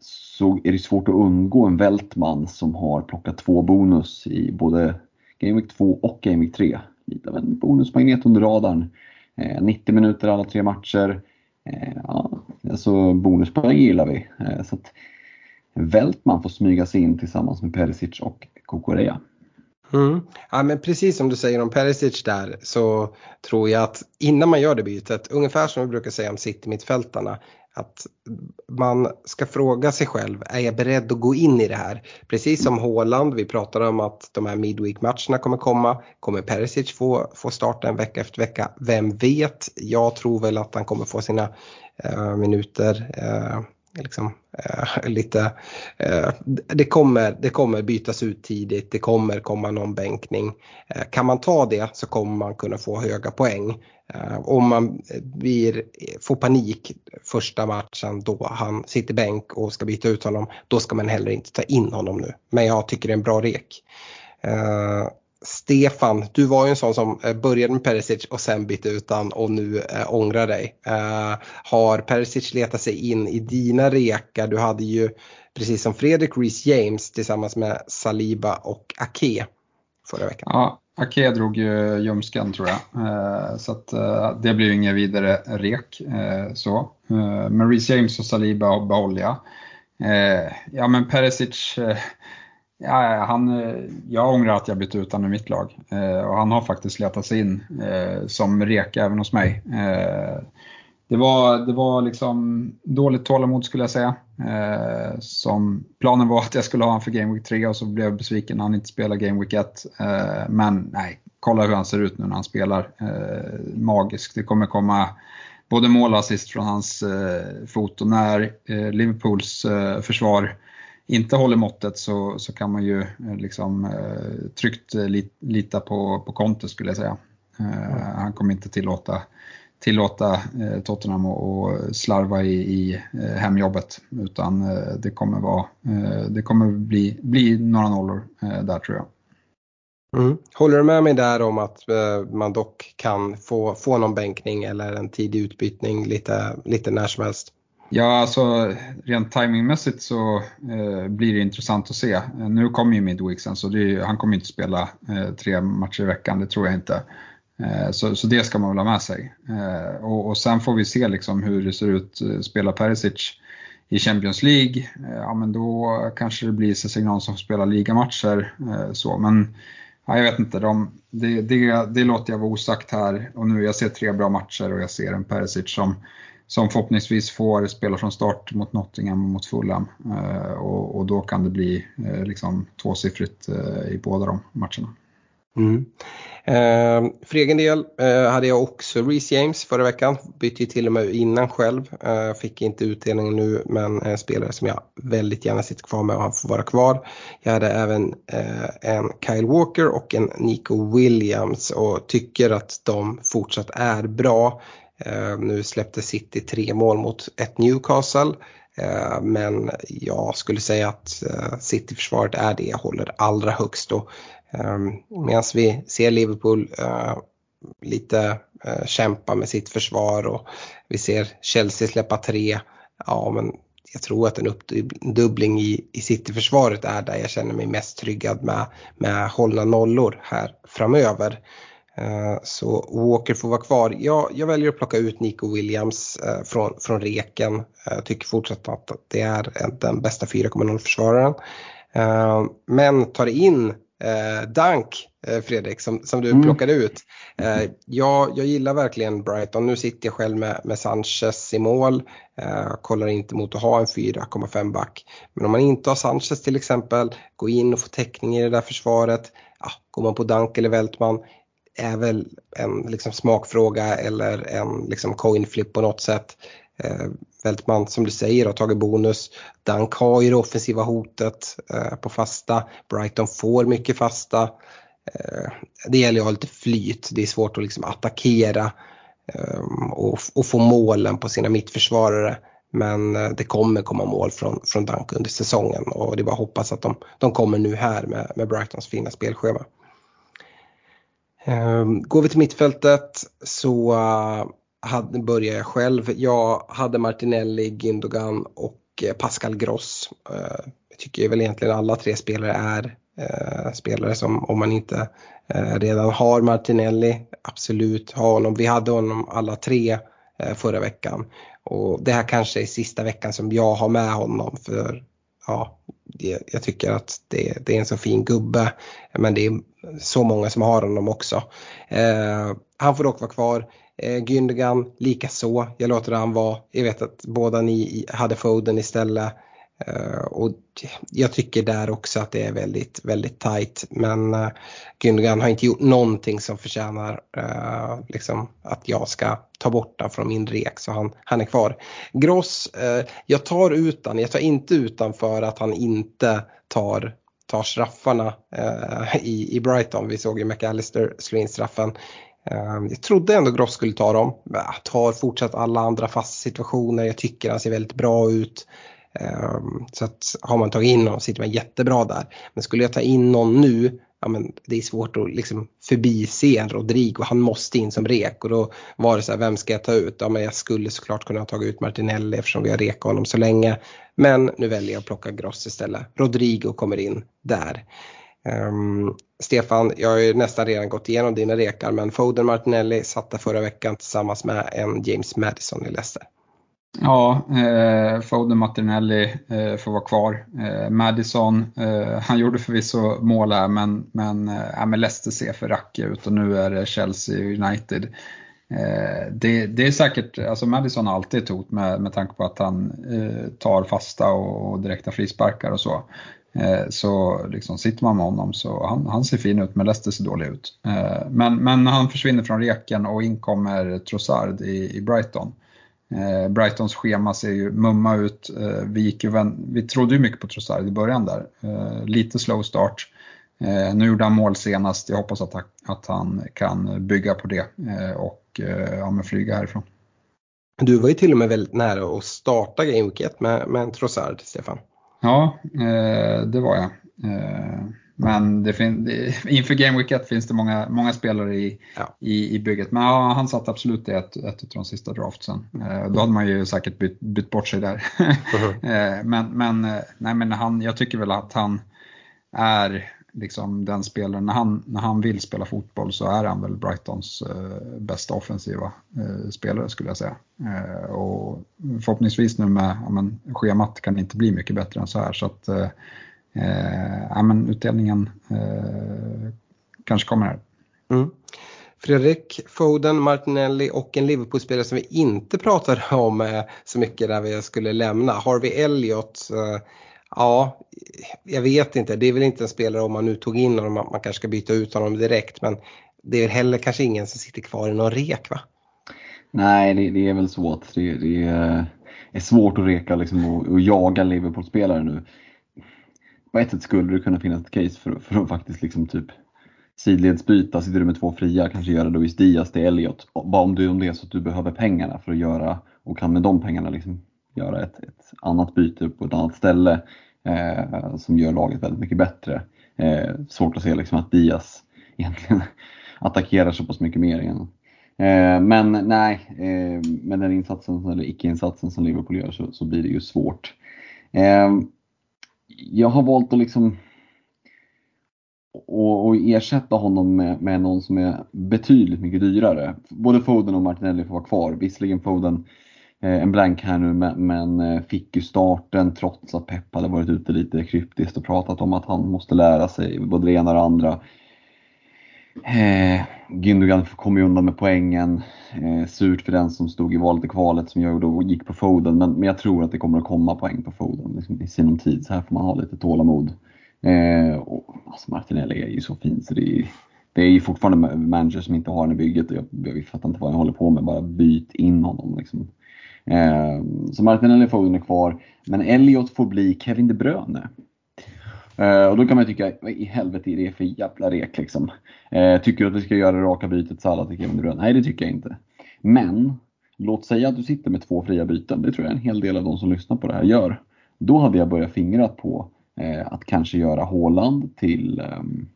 så är det svårt att undgå en Vältman som har plockat två bonus i både Game Week 2 och Game Week 3. Lite av en bonusmagnet under radarn. Eh, 90 minuter alla tre matcher. Eh, ja, alltså bonuspoäng gillar vi. Eh, så att Vältman får smyga sig in tillsammans med Perisic och Kokorea. Mm. Ja, men precis som du säger om Perisic där så tror jag att innan man gör det bytet, ungefär som vi brukar säga om City-mittfältarna, att man ska fråga sig själv, är jag beredd att gå in i det här? Precis som Håland, vi pratade om att de här Midweek-matcherna kommer komma. Kommer Perisic få, få starta en vecka efter vecka? Vem vet? Jag tror väl att han kommer få sina eh, minuter. Eh, liksom, eh, lite, eh, det, kommer, det kommer bytas ut tidigt, det kommer komma någon bänkning. Eh, kan man ta det så kommer man kunna få höga poäng. Eh, om man blir, får panik första matchen då han sitter bänk och ska byta ut honom, då ska man heller inte ta in honom nu. Men jag tycker det är en bra rek. Eh, Stefan, du var ju en sån som eh, började med Perisic och sen bytte ut han och nu eh, ångrar dig. Eh, har Perisic letat sig in i dina rekar? Du hade ju precis som Fredrik Reece James tillsammans med Saliba och Ake förra veckan. Ja, Ake drog ju ljumsken tror jag, eh, så att, eh, det blir ju ingen vidare rek. Eh, så. men Reece James och Saliba behåller jag. ja men Perisic Ja, han, eh, jag ångrar att jag bytte ut honom i mitt lag eh, och han har faktiskt letat sig in eh, som Reka även hos mig. Eh, det, var, det var liksom dåligt tålamod skulle jag säga. Eh, som, planen var att jag skulle ha honom för Game Week 3 och så blev jag besviken när han inte spelade Game Week 1. Eh, men nej, kolla hur han ser ut nu när han spelar. Eh, magisk. Det kommer komma både mål och assist från hans eh, fot och när Liverpools försvar inte håller måttet så, så kan man ju eh, liksom eh, tryggt eh, lita på, på Conte skulle jag säga. Mm. Han kommer inte tillåta, tillåta Tottenham att slarva i, i hemjobbet utan det kommer, vara, det kommer bli, bli några nollor där tror jag. Mm. Håller du med mig där om att man dock kan få, få någon bänkning eller en tidig utbytning lite, lite när som helst? Ja, alltså rent timingmässigt så eh, blir det intressant att se. Eh, nu kommer ju Midweeksen så är, han kommer inte spela eh, tre matcher i veckan, det tror jag inte. Eh, så, så, det ska man väl ha med sig. Eh, och, och, sen får vi se liksom hur det ser ut. Eh, spelar Perisic i Champions League, eh, ja men då kanske det blir signal som spelar ligamatcher. Eh, så. Men ja, jag vet inte, de, det, det, det låter jag vara osagt här. Och nu jag ser tre bra matcher och jag ser en Perisic som som förhoppningsvis får spela från start mot Nottingham och mot Fulham. Eh, och, och, då kan det bli eh, liksom tvåsiffrigt eh, i båda de matcherna. Mm. Eh, för egen del eh, hade jag också Reece James förra veckan. Bytte ju till och med innan själv. Eh, fick inte utdelning nu men en spelare som jag väldigt gärna sitter kvar med och han får vara kvar. Jag hade även eh, en Kyle Walker och en Nico Williams och tycker att de fortsatt är bra. Eh, nu släppte City tre mål mot ett Newcastle. Eh, men jag skulle säga att eh, City-försvaret är det jag håller allra högst. Ehm, medan vi ser Liverpool lite kämpa med sitt försvar och vi ser Chelsea släppa tre. Ja, men jag tror att en uppdubbling i, i City-försvaret är där jag känner mig mest tryggad med, med hållna nollor här framöver. Eh, så Walker får vara kvar. Jag, jag väljer att plocka ut Nico Williams eh, från, från reken. Jag tycker fortsatt att det är den bästa 4,0 försvararen. Eh, men tar in Dunk, Fredrik, som, som du mm. plockade ut. Jag, jag gillar verkligen Brighton. Nu sitter jag själv med, med Sanchez i mål. Kollar inte mot att ha en 4,5 back. Men om man inte har Sanchez till exempel, gå in och få täckning i det där försvaret. Ja, går man på Dunk eller Vältman, är väl en liksom, smakfråga eller en liksom, coin flip på något sätt. Eh, Vältman som du säger har tagit bonus. Dunk har ju det offensiva hotet eh, på fasta. Brighton får mycket fasta. Eh, det gäller att ha lite flyt. Det är svårt att liksom attackera eh, och, och, få målen på sina mittförsvarare. Men eh, det kommer komma mål från, från Dunk under säsongen och det är bara att hoppas att de, de kommer nu här med, med Brightons fina spelschema. Ehm, går vi till mittfältet så eh, hade, börjar jag själv. Jag hade Martinelli, Gündogan och eh, Pascal Gross. Eh, jag tycker väl egentligen alla tre spelare är spelare som om man inte redan har Martinelli, absolut ha honom. Vi hade honom alla tre förra veckan. Och det här kanske är sista veckan som jag har med honom för ja, jag tycker att det, det, är en så fin gubbe. Men det är så många som har honom också. Eh, han får dock vara kvar. Eh, Gündogan lika så. Jag låter han vara. Jag vet att båda ni hade Foden istället. Eh, och jag tycker där också att det är väldigt, väldigt tight. Men eh, Gündogan har inte gjort någonting som förtjänar eh, liksom att jag ska ta bort honom från min rek så han, han är kvar. Gross, eh, jag tar utan, jag tar inte utan för att han inte tar tar straffarna eh, i, i Brighton. Vi såg ju McAllister slå in straffen. Eh, jag trodde ändå Gross skulle ta dem. Äh, tar fortsatt alla andra fasta situationer. Jag tycker han ser väldigt bra ut. Eh, så att har man tagit in honom sitter man jättebra där. Men skulle jag ta in någon nu, ja men det är svårt att liksom förbise en Rodrigo, han måste in som rek och då var det så här, vem ska jag ta ut? Ja men jag skulle såklart kunna ta ut Martinelli eftersom vi har rekat honom så länge. Men nu väljer jag att plocka Gross istället. Rodrigo kommer in där. Um, Stefan, jag har ju nästan redan gått igenom dina rekar men Foden Martinelli satte förra veckan tillsammans med en James Madison i Leicester. Ja, eh, Foden Martinelli eh, får vara kvar. Eh, Madison, eh, han gjorde förvisso mål här men, men, eh, men Leicester ser för rackiga ut och nu är det Chelsea United. Eh, det, det, är säkert, alltså Madison har alltid ett hot med, med tanke på att han eh, tar fasta och, och direkta frisparkar och så. Eh, så liksom sitter man med honom så han, han ser fin ut men Leicester ser dålig ut. Eh, men, men han försvinner från reken och in kommer Trossard i, i Brighton. Eh, Brightons schema ser ju mumma ut. Eh, vi, gick ju, vi trodde ju mycket på Trossard i början där. Eh, lite slow start. Nu gjorde han mål senast. Jag hoppas att, att han kan bygga på det och ja, men flyga härifrån. Du var ju till och med väldigt nära att starta Game Week 1 med, med Trossard, Stefan. Ja, det var jag. Men det fin- inför Game Week 1 finns det många, många spelare i, ja. i, i bygget. Men ja, han satt absolut i ett, ett av de sista draftsen. Eh, då hade man ju säkert bytt, bytt bort sig där. Mm. eh, men men, eh, nej, men han, jag tycker väl att han är liksom den spelaren, när han, när han vill spela fotboll så är han väl Brightons eh, bästa offensiva eh, spelare skulle jag säga. Eh, och förhoppningsvis nu med, ja, men, schemat kan inte bli mycket bättre än så här. Så att, eh, ja, men utdelningen eh, kanske kommer här. Mm. Fredrik Foden, Martinelli och en Liverpool-spelare som vi inte pratade om eh, så mycket där vi skulle lämna. Harvey Elliott. Eh, ja, jag vet inte. Det är väl inte en spelare om man nu tog in honom man kanske ska byta ut honom direkt. Men det är heller kanske ingen som sitter kvar i någon rek va? Nej, det, det är väl svårt. Det, det är svårt att reka liksom, och, och jaga Liverpool-spelare nu på ett sätt skulle det kunna finnas ett case för, för att faktiskt liksom typ sidledsbyta, sitter du med två fria, kanske göra Luis Diaz till Elliot. Bara om, du, om det är så att du behöver pengarna för att göra och kan med de pengarna liksom göra ett, ett annat byte på ett annat ställe eh, som gör laget väldigt mycket bättre. Eh, svårt att se liksom att Diaz egentligen attackerar så pass mycket mer igen. Eh, men nej, eh, med den insatsen eller icke-insatsen som Liverpool gör så, så blir det ju svårt. Eh, jag har valt att liksom och, och ersätta honom med, med någon som är betydligt mycket dyrare. Både Foden och Martinelli får vara kvar. Visserligen Foden eh, en blank här nu men, men eh, fick ju starten trots att Pep hade varit ute lite kryptiskt och pratat om att han måste lära sig både det ena och det andra. Eh, Gündogan kom ju undan med poängen. Eh, surt för den som stod i valet och kvalet som jag då gick på Foden. Men, men jag tror att det kommer att komma poäng på Foden liksom, i sinom tid. Så här får man ha lite tålamod. Eh, och, alltså Martinelli är ju så fin så det är, det är ju fortfarande manager som inte har den i bygget. Och jag, jag fattar inte vad jag håller på med. Bara byt in honom. Liksom. Eh, så Martinelli och Foden är kvar. Men Elliot får bli Kevin De Bruyne. Eh, och då kan man tycka, vad i helvete är det för jävla rek liksom? Eh, tycker du att vi ska göra raka bytet Salah till Kevin De Bruyne? Nej, det tycker jag inte. Men, låt säga att du sitter med två fria byten. Det tror jag en hel del av de som lyssnar på det här gör. Då hade jag börjat fingra på eh, att kanske göra Håland till ehm,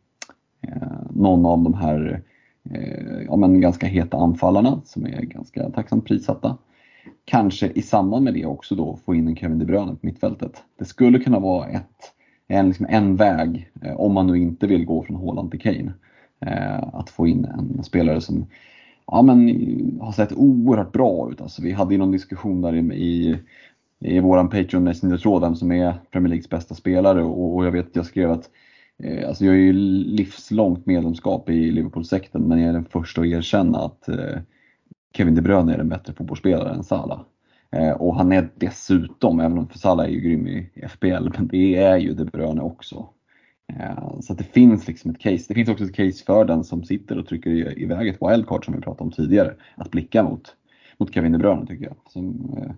eh, någon av de här eh, ja, men ganska heta anfallarna som är ganska tacksamt prissatta. Kanske i samband med det också då få in en Kevin De Bruyne på mittfältet. Det skulle kunna vara ett en, liksom en väg, eh, om man nu inte vill gå från Haaland till Kane. Eh, att få in en spelare som ja, men, har sett oerhört bra ut. Alltså, vi hade ju någon diskussion där i, i våran Patreon Messenger-tråd vem som är Premier Leagues bästa spelare och, och jag vet att jag skrev att eh, alltså jag är ju livslångt medlemskap i Liverpool-sekten men jag är den första att erkänna att eh, Kevin De Bruyne är en bättre fotbollsspelare än Salah. Eh, och han är dessutom, även om Salah är ju grym i FPL, men det är ju De Bruyne också. Eh, så att det finns liksom ett case. Det finns också ett case för den som sitter och trycker iväg ett wildcard som vi pratade om tidigare, att blicka mot, mot Kevin De Bruyne tycker jag. Som, eh,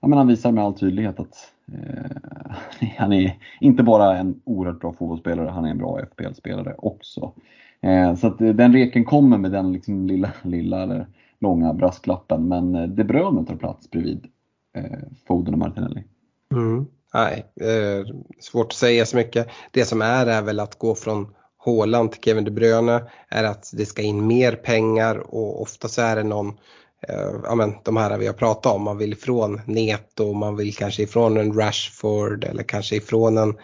ja, men han visar med all tydlighet att eh, han är inte bara en oerhört bra fotbollsspelare, han är en bra FPL-spelare också. Eh, så att den reken kommer med den liksom lilla, lilla eller långa brasklappen, men De Bruyne tar plats bredvid eh, Foden och Martinelli. Mm. Nej, eh, svårt att säga så mycket. Det som är är väl att gå från Haaland till Kevin De Bruyne är att det ska in mer pengar och ofta så är det någon eh, ja men de här vi har pratat om, man vill ifrån Neto, man vill kanske ifrån en Rashford eller kanske ifrån en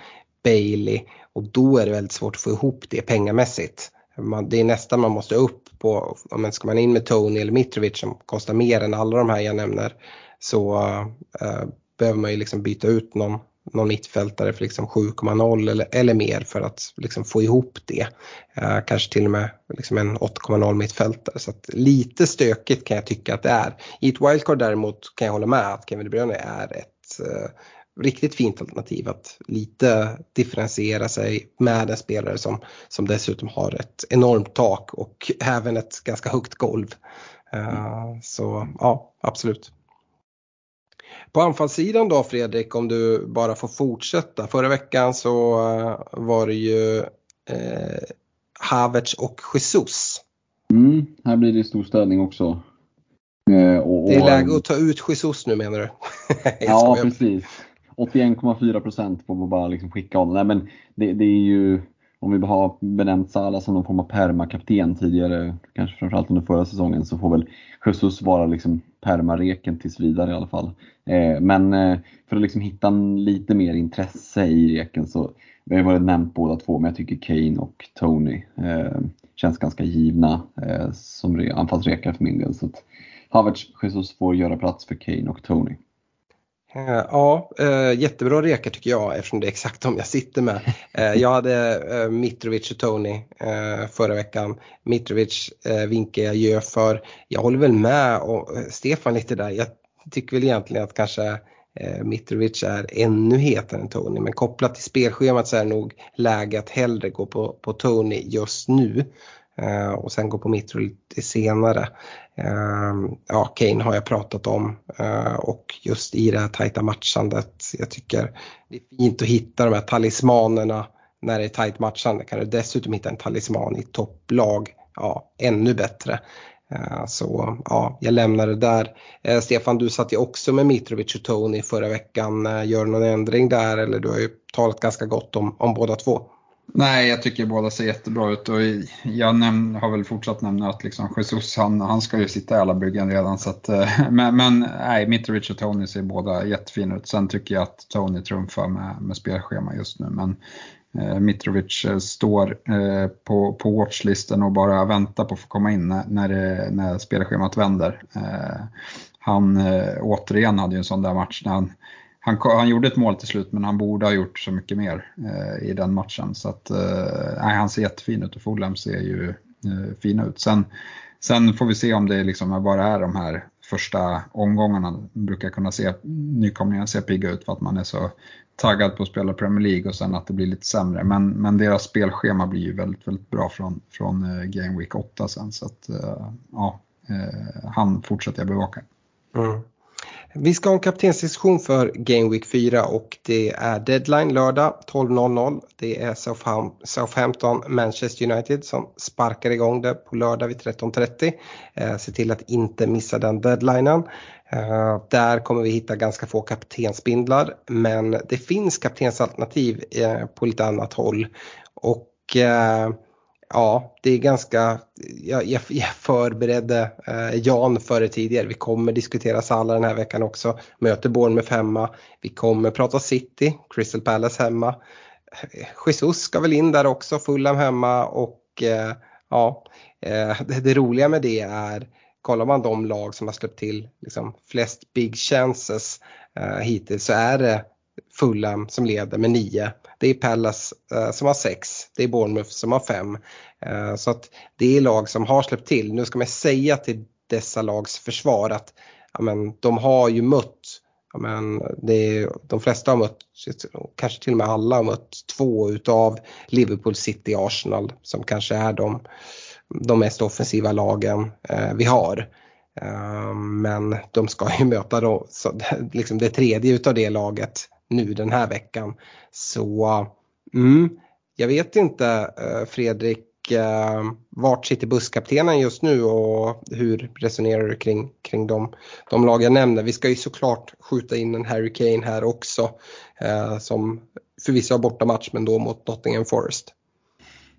Bailey och då är det väldigt svårt att få ihop det pengamässigt. Man, det är nästan man måste upp på, men ska man in med Tony eller Mitrovic som kostar mer än alla de här jag nämner så äh, behöver man ju liksom byta ut någon, någon mittfältare för liksom 7,0 eller, eller mer för att liksom få ihop det. Eh, kanske till och med liksom en 8,0 mittfältare. Så lite stökigt kan jag tycka att det är. I ett wildcard däremot kan jag hålla med att Kevin De Bruyne är ett eh, riktigt fint alternativ att lite differentiera sig med en spelare som, som dessutom har ett enormt tak och även ett ganska högt golv. Uh, så ja, absolut. På anfallssidan då Fredrik, om du bara får fortsätta. Förra veckan så eh, var det ju eh, Havertz och Jesus. Mm, här blir det stor ställning också. Eh, och, och, det är läge att ta ut Jesus nu menar du? ja, precis. 81,4 procent får man bara liksom skicka honom. Nej, men det, det, är ju, om vi har benämnt Salah som någon form av permakapten tidigare, kanske framförallt under förra säsongen, så får väl Jesus vara liksom permareken tills vidare i alla fall. Eh, men eh, för att liksom hitta lite mer intresse i reken så, vi har varit nämnt båda två, men jag tycker Kane och Tony eh, känns ganska givna eh, som anfallsrekar för min del. Så att Havertz Jesus får göra plats för Kane och Tony. Ja, jättebra rekar tycker jag eftersom det är exakt de jag sitter med. Jag hade Mitrovic och Tony förra veckan. Mitrovic vinkar jag gör för. Jag håller väl med och Stefan lite där. Jag tycker väl egentligen att kanske eh, Mitrovic är ännu hetare än Tony men kopplat till spelschemat så är det nog läge att hellre gå på, på Tony just nu eh, Eh, och sen gå på Mitro lite senare. Ehm, ja, Kane har jag pratat om eh, och just i det här tajta matchandet. Jag tycker det är fint att hitta de här talismanerna när det är tajt matchande. Kan du dessutom hitta en talisman i topplag, ja ännu bättre. Eh, så ja, jag lämnar det där. Stefan, du satt ju också med Mitrovic och Tony förra veckan. Gör du någon ändring där eller du har ju talat ganska gott om, om båda två? Nej, jag tycker båda ser jättebra ut och jag näm- har väl fortsatt nämna att liksom Jesus han, han ska ju sitta i alla byggen redan. Så att, eh, men, men nej, Mitrovic och Tony ser båda jättefina ut. Sen tycker jag att Tony trumfar med, med spelschema just nu. Men Eh, Mitrovic eh, står eh, på, på watchlisten och bara väntar på att få komma in när, när, det, när spelschemat vänder. Han återigen hade ju en sån där match när han, han, han gjorde ett mål till slut men han borde ha gjort så mycket mer eh, i den matchen. Så att, eh, nej, han ser jättefin ut och Fulham ser ju eh, fina ut. Sen, sen får vi se om det liksom bara är de här första omgångarna brukar kunna se nykomlingarna se pigga ut för att man är så taggad på att spela Premier League och sen att det blir lite sämre. Men, men deras spelschema blir ju väldigt, väldigt bra från, från eh, Game Week 8 sen. Så att, ja, han fortsätter jag bevaka. Mm. Vi ska ha en kaptensdiskussion för Game Week 4 och det är deadline lördag 12.00. Det är Southampton Manchester United som sparkar igång det på lördag vid 13.30. Eh, se till att inte missa den deadlinen. Eh, där kommer vi hitta ganska få kaptensbindlar men det finns kaptensalternativ eh, på lite annat håll. Och eh, ja, det är ganska, jag, jag, jag förberedde eh, Jan före tidigare. Vi kommer diskutera Salah den här veckan också. Möter Bournemouth hemma. Vi kommer prata City, Crystal Palace hemma. Jesus ska väl in där också, Fulham hemma och eh, ja, eh, det, det, roliga med det är kollar man de lag som har släppt till liksom, flest big chances eh, hittills så är det Fulham som leder med 9. Det är Palace eh, som har 6. Det är Bournemouth som har 5. Eh, så att det är lag som har släppt till. Nu ska man säga till dessa lags försvar att ja, men, de har ju mött Ja, men det är, de flesta har mött, kanske till och med alla har mött två utav Liverpool City Arsenal som kanske är de, de mest offensiva lagen eh, vi har. Eh, men de ska ju möta då, så, liksom det tredje utav det laget nu den här veckan. Så mm, jag vet inte eh, Fredrik eh, vart sitter busskaptenen just nu och hur resonerar du kring, kring de, de lag jag nämner? Vi ska ju såklart skjuta in en Harry Kane här också eh, som förvisso har bortamatch men då mot Nottingham Forest.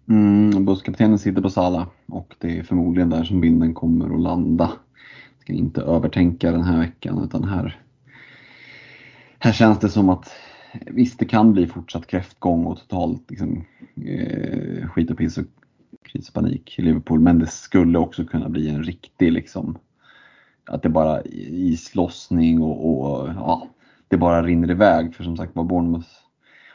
Mm, busskaptenen sitter på Sala och det är förmodligen där som vinden kommer att landa. Jag ska inte övertänka den här veckan utan här, här känns det som att Visst, det kan bli fortsatt kräftgång och totalt liksom, eh, skit och piss och krispanik i Liverpool. Men det skulle också kunna bli en riktig liksom, att det bara islossning och, och ja, det bara rinner iväg. För som sagt var Bournemouth,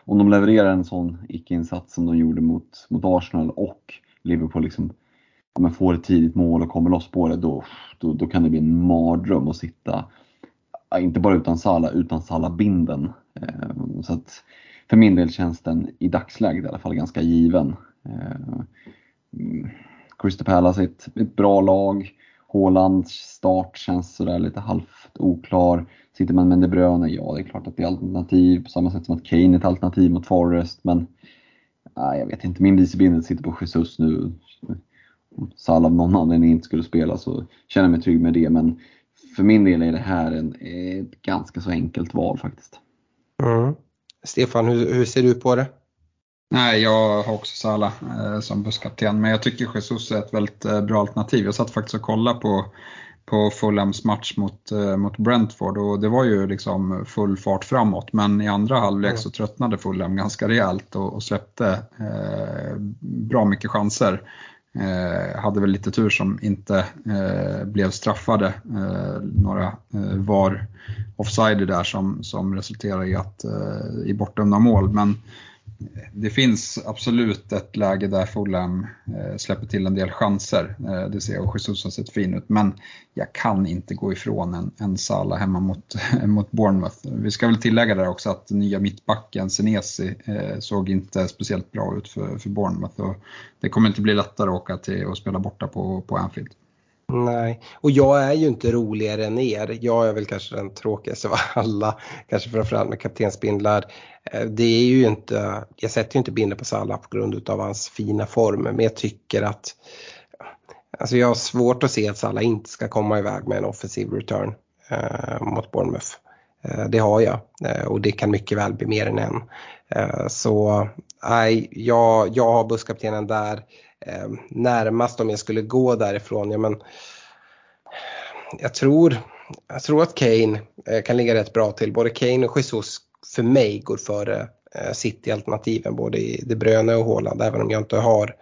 om de levererar en sån icke-insats som de gjorde mot, mot Arsenal och Liverpool liksom, om man får ett tidigt mål och kommer loss på det, då, då, då kan det bli en mardröm att sitta, inte bara utan Sala, utan Sala-binden. Eh, så att för min del känns den i dagsläget i alla fall ganska given. Eh, Crystal Palace är ett, ett bra lag. Hålands start känns sådär lite halvt oklar. Sitter man med De Bruyne, ja det är klart att det är alternativ på samma sätt som att Kane är ett alternativ mot Forrest. Men nej, jag vet inte, min vicebindel sitter på Jesus nu. Om Salah av någon anledning inte skulle spela så känner jag mig trygg med det. Men för min del är det här en, ett ganska så enkelt val faktiskt. Mm. Stefan, hur, hur ser du på det? Nej, jag har också Salah eh, som busskapten, men jag tycker Jesus är ett väldigt eh, bra alternativ. Jag satt faktiskt och kollade på, på Fulhams match mot, eh, mot Brentford och det var ju liksom full fart framåt. Men i andra halvlek så tröttnade Fulham ganska rejält och, och släppte eh, bra mycket chanser. Eh, hade väl lite tur som inte eh, blev straffade. Eh, några eh, var offside där som, som resulterade i, att, eh, i bortdömda mål. Men det finns absolut ett läge där Fulham eh, släpper till en del chanser. Eh, det ser och Jesus har sett fin ut. Men jag kan inte gå ifrån en, en Sala hemma mot, mot Bournemouth. Vi ska väl tillägga där också att nya mittbacken Senesi eh, såg inte speciellt bra ut för, för Bournemouth. Och det kommer inte bli lättare att åka till och spela borta på, på Anfield. Nej, och jag är ju inte roligare än er. Jag är väl kanske den tråkigaste av alla, kanske framförallt med kaptensbindlar. Eh, det är ju inte, jag sätter ju inte binder på Salah på grund av hans fina form, men jag tycker att Alltså jag har svårt att se att Salah inte ska komma iväg med en offensiv return eh, mot Bournemouth. Eh, det har jag eh, och det kan mycket väl bli mer än en. Eh, så nej, jag, jag har busskaptenen där. Eh, närmast om jag skulle gå därifrån, ja men jag tror, jag tror att Kane eh, kan ligga rätt bra till. Både Kane och Jesus för mig går före eh, City-alternativen både i De Bruyne och Haaland. Även om jag inte har,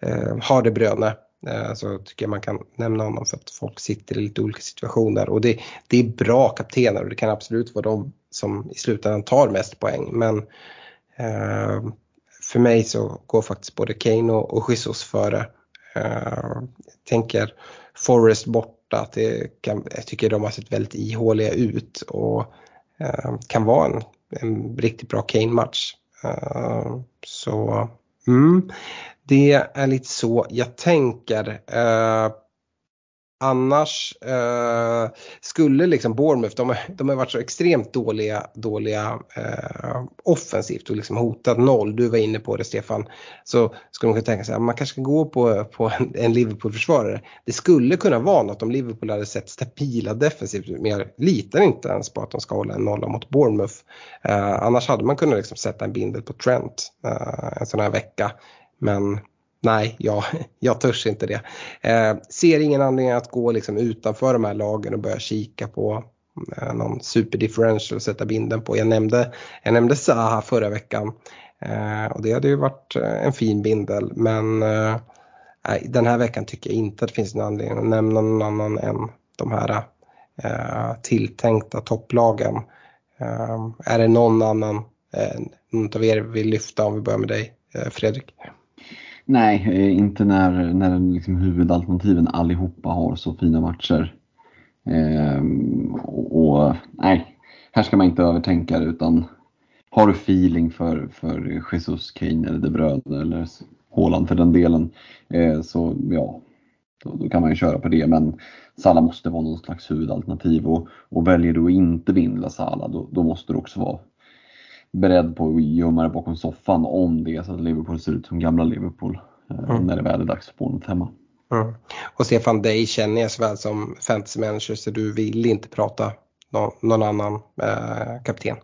eh, har De Bruyne eh, så tycker jag man kan nämna honom för att folk sitter i lite olika situationer. Och det, det är bra kaptener och det kan absolut vara de som i slutändan tar mest poäng. Men eh, för mig så går faktiskt både Kane och, Jesus före. Eh, tänker Forrest borta, att det kan, jag tycker de har sett väldigt ihåliga ut. Och eh, kan vara en, en riktigt bra Kane-match. Eh, så mm, det är lite så jag tänker. Annars eh, skulle liksom Bournemouth, de, de har varit så extremt dåliga, dåliga eh, offensivt och liksom hotat noll. Du var inne på det Stefan. Så skulle man kunna tänka sig att man kanske ska gå på, på en, en Liverpool-försvarare. Det skulle kunna vara något om Liverpool hade sett stabila defensivt. Men jag litar inte ens på att de ska hålla en nolla mot Bournemouth. Eh, annars hade man kunnat liksom sätta en bindel på Trent eh, en sån här vecka. Men nej, jag, jag törs inte det. Eh, ser ingen anledning att gå liksom utanför de här lagen och börja kika på eh, någon superdifferential att sätta binden på. Jag nämnde, jag nämnde Zaha förra veckan eh, och det hade ju varit eh, en fin bindel men eh, den här veckan tycker jag inte att det finns någon anledning att nämna någon annan än de här eh, tilltänkta topplagen. Eh, är det någon annan eh, någon av er vill lyfta om vi börjar med dig eh, Fredrik? Nej, eh, inte när, när liksom huvudalternativen allihopa har så fina matcher. Ehm, och, och, nej, här ska man inte övertänka det utan har du feeling för, för Jesus, Kane eller De Bruyne eller Haaland för den delen eh, så ja, då, då, kan man ju köra på det. Men Sala måste vara någon slags huvudalternativ och, och väljer du att inte vindla Sala, då, då måste du också vara beredd på att gömma dig bakom soffan om det är så att Liverpool ser ut som gamla Liverpool mm. när det väl är dags för Bournemouth hemma. Mm. Och Stefan, dig känner jag så väl som fantasy manager så du vill inte prata någon, någon annan eh, kapten.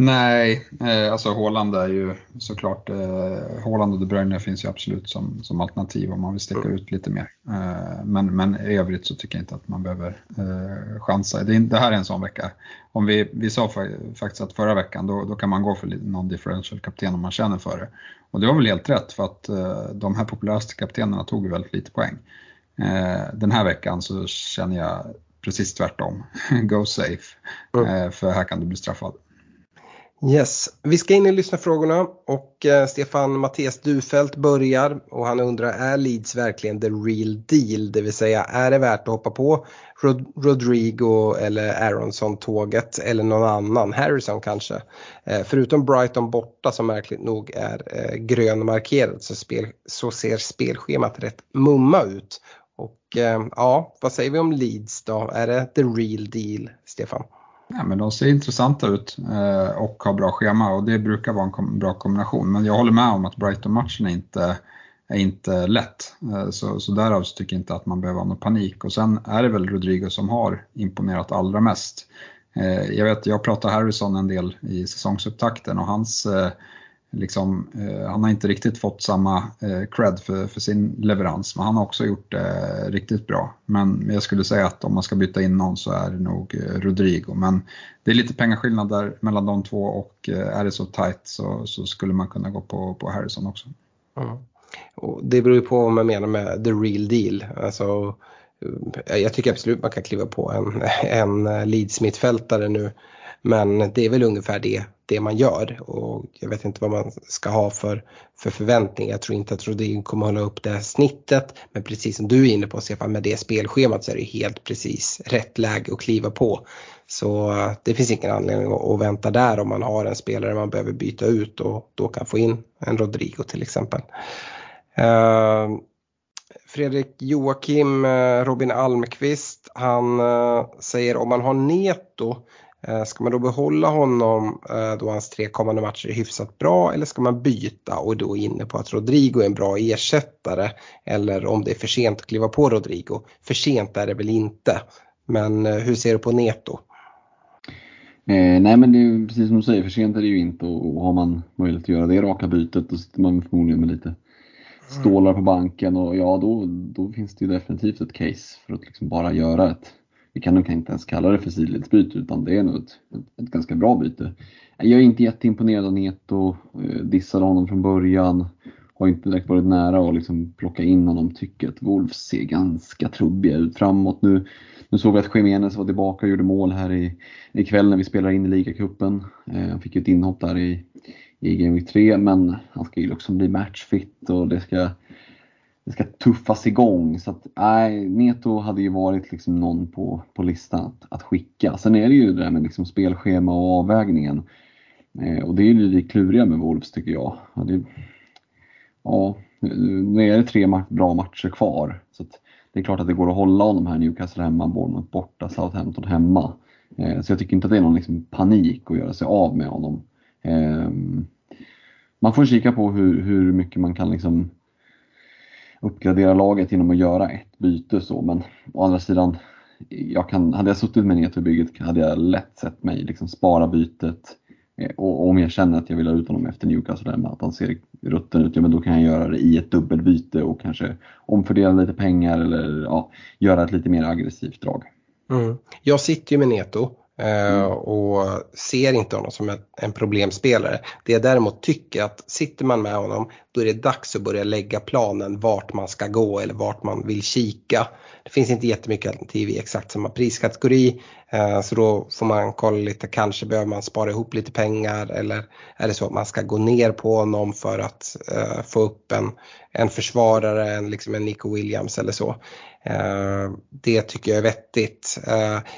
Nej, eh, alltså Håland är ju såklart, eh, Håland och De Bruyne finns ju absolut som, som alternativ om man vill sticka ut lite mer. Eh, men, men i övrigt så tycker jag inte att man behöver eh, chansa. Det, det, här är en sån vecka. Om vi, vi sa faktiskt att förra veckan då, då kan man gå för någon differential kapten om man känner för det. Och det var väl helt rätt för att eh, de här populäraste kaptenerna tog ju väldigt lite poäng. Eh, den här veckan så känner jag precis tvärtom. Go safe. Mm. för här kan du bli straffad. Yes, vi ska in i lyssnarfrågorna och eh, Stefan Mattias Dufelt börjar och han undrar är Leeds verkligen the real deal? Det vill säga är det värt att hoppa på Rod Rodrigo eller Aronson-tåget eller någon annan, Harrison kanske. Eh, förutom Brighton borta som märkligt nog är eh, grönmarkerad så, spel, så ser spelschemat rätt mumma ut. Och eh, ja, vad säger vi om Leeds då? Är det the real deal, Stefan? Ja, men de ser intressanta ut eh, och har bra schema och det brukar vara en bra kombination. Men jag håller med om att Brighton-matchen är inte, är inte lätt. Eh, så, så därav så tycker jag inte att man behöver ha någon panik. Och sen är det väl Rodrigo som har imponerat allra mest. Eh, jag vet, jag pratar Harrison en del i säsongsupptakten och hans eh, liksom, eh, han har inte riktigt fått samma eh, cred för, för, sin leverans, men han har också gjort det eh, riktigt bra. Men jag skulle säga att om man ska byta in någon så är det nog eh, Rodrigo. Men det är lite pengaskillnad där mellan de två och eh, är det så tight så, så, skulle man kunna gå på, på Harrison också. Mm. Och det beror ju på vad man menar med the real deal. Alltså, eh, jag tycker absolut man kan kliva på en, en eh, Leeds mittfältare nu. Men det är väl ungefär det det man gör och jag vet inte vad man ska ha för, för förväntningar. Jag tror inte att Rodin kommer hålla upp det här snittet men precis som du är inne på Stefan med det spelschemat så är det helt precis rätt läge att kliva på. Så det finns ingen anledning att vänta där om man har en spelare man behöver byta ut och då kan få in en Rodrigo till exempel. Uh, Fredrik Joakim eh, Robin Almqvist han eh, säger om man har Neto Eh, ska man då behålla honom eh, då hans tre kommande matcher är hyfsat bra eller ska man byta och då inne på att Rodrigo är en bra ersättare eller om det är för sent att kliva på Rodrigo. För sent är det väl inte. Men eh, hur ser du på Neto? Eh, nej men det är precis som du säger, för sent är det ju inte och, har man möjlighet att göra det raka bytet då sitter man förmodligen med lite stålar på banken och ja då, då finns det ju definitivt ett case för att liksom bara göra ett vi kan nog inte ens kalla det för sidledsbyte utan det är nog ett, ett, ett, ganska bra byte. Jag är inte jätteimponerad av Neto, eh, dissade honom från början, har inte direkt varit nära att liksom plocka in honom, tycker att Wolves ser ganska trubbiga ut framåt nu. Nu såg vi att Jiménez var tillbaka och gjorde mål här i, ikväll när vi spelar in i ligacupen. Eh, han fick ju ett inhopp där i, i Game Week 3 men han ska ju liksom bli matchfit och det ska det ska tuffas igång. Så att, nej, Neto hade ju varit liksom någon på, på listan att, att skicka. Sen är det ju det där med liksom spelschema och avvägningen. Eh, och det är ju det kluriga med Wolves tycker jag. Ja, det, ja, nu är det tre bra matcher kvar. Så det är klart att det går att hålla honom här, Newcastle hemma, Bournemouth borta, Southampton hemma. Eh, så jag tycker inte att det är någon liksom panik att göra sig av med honom. Eh, man får kika på hur, hur mycket man kan liksom uppgradera laget genom att göra ett byte så men å andra sidan jag kan, hade jag suttit med Neto-bygget hade jag lätt sett mig liksom spara bytet eh, och om jag känner att jag vill ha ut honom efter Newcastle, att han ser rutten ut, ja men då kan jag göra det i ett dubbelbyte och kanske omfördela lite pengar eller ja, göra ett lite mer aggressivt drag. Mm. Jag sitter ju med Neto Eh, mm. och ser inte honom som en problemspelare. Det jag däremot tycker att sitter man med honom då är det dags att börja lägga planen vart man ska gå eller vart man vill kika. Det finns inte jättemycket alternativ i exakt samma priskategori Eh, Eh, så då får man kolla lite, kanske behöver man spara ihop lite pengar eller är det så att man ska gå ner på honom för att eh, få upp en, en försvarare, en, liksom en Nico Williams eller så. Eh, det tycker jag är vettigt.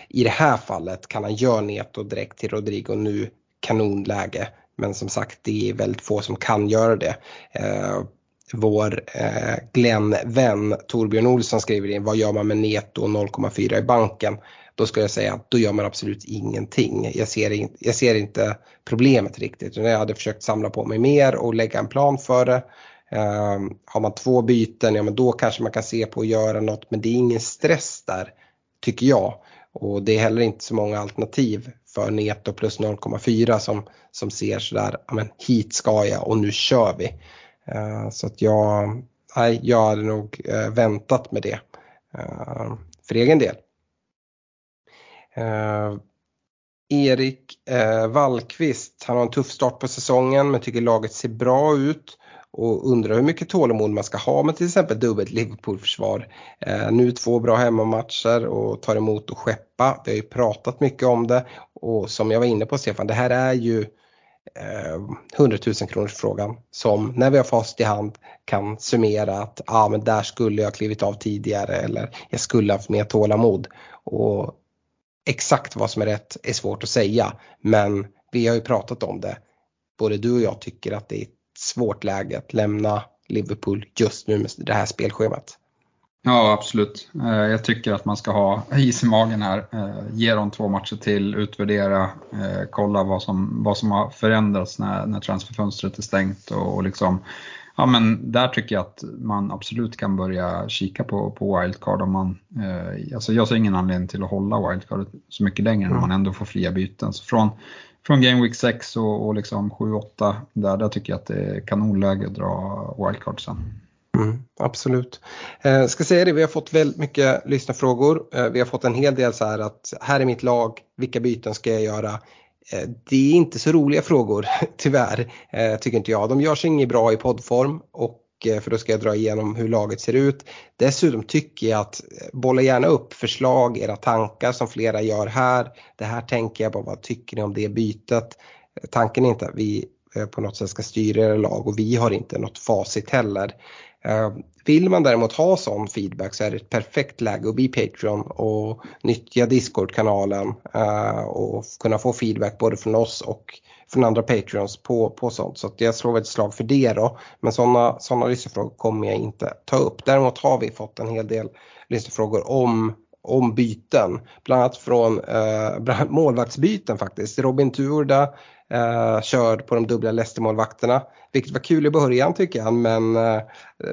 I det här fallet kan han göra Neto direkt till Rodrigo nu, kanonläge. Men som sagt det är väldigt få som kan göra det vår eh, Glenn-vän Torbjörn Olsson skriver in, vad gör man med Neto 0,4 i banken? Då ska jag säga att då gör man absolut ingenting. Jag ser, in, jag ser inte problemet riktigt. Jag hade försökt samla på mig mer och lägga en plan för det. Um, har man två byten, ja men då kanske man kan se på att göra något men det är ingen stress där tycker jag. Och det är heller inte så många alternativ för Neto plus 0,4 som, som ser sådär, ja men hit ska jag och nu kör vi. Uh, så att jag, nej, jag hade nog uh, väntat med det uh, för egen del. Eh, Erik eh, Wallqvist, han har en tuff start på säsongen men tycker laget ser bra ut och undrar hur mycket tålamod man ska ha med till exempel dubbelt Liverpool-försvar. Eh, nu två bra hemmamatcher och tar emot och skeppa. Vi har ju pratat mycket om det och som jag var inne på Stefan, det här är ju eh, 100 000 kronors frågan som när vi har fast i hand kan summera att ah, men där skulle jag klivit av tidigare eller jag skulle haft mer tålamod. Och exakt vad som är rätt är svårt att säga men vi har ju pratat om det. Både du och jag tycker att det är ett svårt läge att lämna Liverpool just nu med det här spelschemat. Ja absolut. Eh, jag tycker att man ska ha is i magen här. Eh, ge dem två matcher till, utvärdera, eh, kolla vad som, vad som har förändrats när, när transferfönstret är stängt och liksom Ja men där tycker jag att man absolut kan börja kika på, på wildcard om man, eh, alltså jag ser ingen anledning till att hålla wildcard så mycket längre mm. när man ändå får fria byten. Så från, från Game Week 6 och, och liksom 7-8 där, där tycker jag att det är kanonläge att dra wildcard sen. Mm, absolut. Eh, ska säga det, vi har fått väldigt mycket lyssnarfrågor. Eh, vi har fått en hel del så här att här är mitt lag, vilka byten ska jag göra? Eh, det är inte så roliga frågor tyvärr, eh, tycker inte jag. De görs inget bra i poddform och eh, för då ska jag dra igenom hur laget ser ut. Dessutom tycker jag att bolla gärna upp förslag, era tankar som flera gör här. Det här tänker jag på, vad tycker ni om det bytet? Tanken är inte att vi på något sätt ska styra era lag och vi har inte något facit heller. Eh, vill man däremot ha sån feedback så är det ett perfekt läge att bli Patreon och nyttja Discord-kanalen eh, och kunna få feedback både från oss och från andra Patreons på, på sånt. Så jag slår ett slag för det då. Men sådana såna lyssnarfrågor kommer jag inte ta upp. Däremot har vi fått en hel del lyssnarfrågor om om byten, bland annat från eh, målvaktsbyten faktiskt. Robin Turda eh, körd på de dubbla Leicester-målvakterna. Vilket var kul i början tycker jag men eh,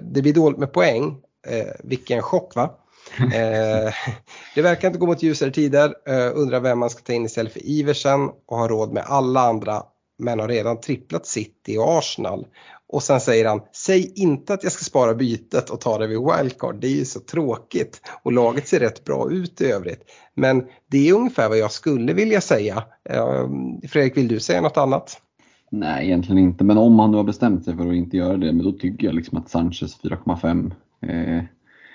det blir dåligt med poäng. Eh, vilken chock va? eh, det verkar inte gå mot ljusare tider. Eh, undrar vem man ska ta in istället för Iversen och ha råd med alla andra men har redan tripplat City och Arsenal. Och sen säger han, säg inte att jag ska spara bytet och ta det vid wildcard, det är ju så tråkigt. Och laget ser rätt bra ut i övrigt. Men det är ungefär vad jag skulle vilja säga. Ehm, Fredrik, vill du säga något annat? Nej, egentligen inte. Men om han nu har bestämt sig för att inte göra det, men då tycker jag liksom att Sanchez 4,5 eh,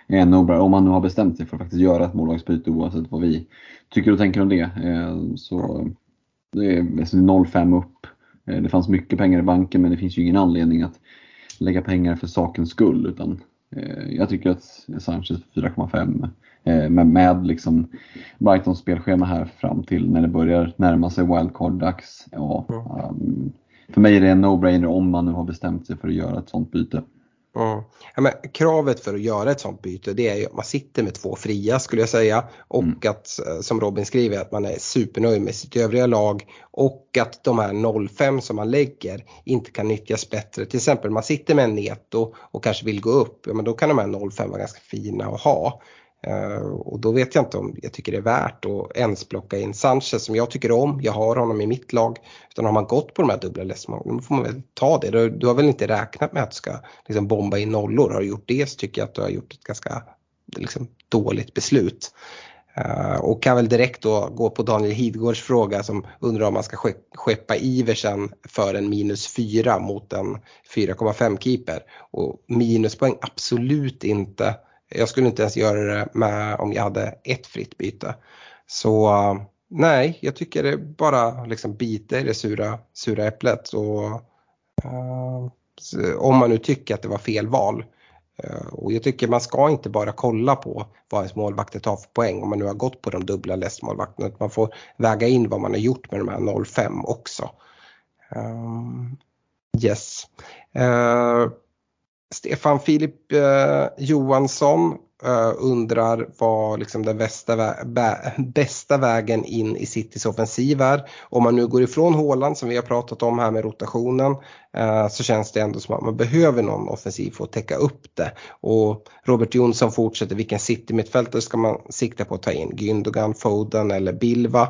är en no Om han nu har bestämt sig för att faktiskt göra ett målvaktsbyte oavsett vad vi tycker och tänker om det. Eh, så eh, det är 0,5 upp. Eh, det fanns mycket pengar i banken men det finns ju ingen anledning att lägga pengar för sakens skull. Utan eh, jag tycker att Sanchez 4,5 eh, med, med liksom Brightons spelschema här fram till när det börjar närma sig wildcard-dags. Ja, um, för mig är det en no-brainer om man nu har bestämt sig för att göra ett sånt byte. Mm. Ja, men kravet för att göra ett sånt byte det är ju att man sitter med två fria skulle jag säga och mm. att eh, som Robin skriver att man är supernöjd med sitt övriga lag och att de här 05 som man lägger inte kan nyttjas bättre. Till exempel man sitter med en neto och kanske vill gå upp, ja, men då kan de här 05 vara ganska fina att ha. Eh, och då vet jag inte om jag tycker det är värt att ens plocka in Sanchez som jag tycker om. Jag har honom i mitt lag. Utan har man gått på de här dubbla läsmålen då får man väl ta det. Du, du, har väl inte räknat med att du ska liksom, bomba in nollor. Har du gjort det så tycker jag att du har gjort ett ganska liksom, dåligt beslut. Uh, och kan väl direkt då gå på Daniel Hidgårds fråga som undrar om man ska skeppa Iversen för en minus 4 mot en 4,5 keeper. Och minuspoäng absolut inte. Jag skulle inte ens göra det med om jag hade ett fritt byte. Så nej, jag tycker det bara liksom biter i det sura, sura äpplet. Och, eh, uh, om man nu tycker att det var fel val. Eh, och jag tycker man ska inte bara kolla på vad ens målvakter tar för poäng om man nu har gått på de dubbla lästmålvakterna. Man får väga in vad man har gjort med de här 05 också. Um, yes. Uh, Stefan Filip eh, Johansson eh, undrar vad liksom den bästa, vä bästa vägen in i Citys offensiv är. Om man nu går ifrån Håland som vi har pratat om här med rotationen eh, så känns det ändå som att man behöver någon offensiv för att täcka upp det. Och Robert Jonsson fortsätter, vilken City-mittfältare ska man sikta på att ta in? Gündogan, Foden eller Bilva?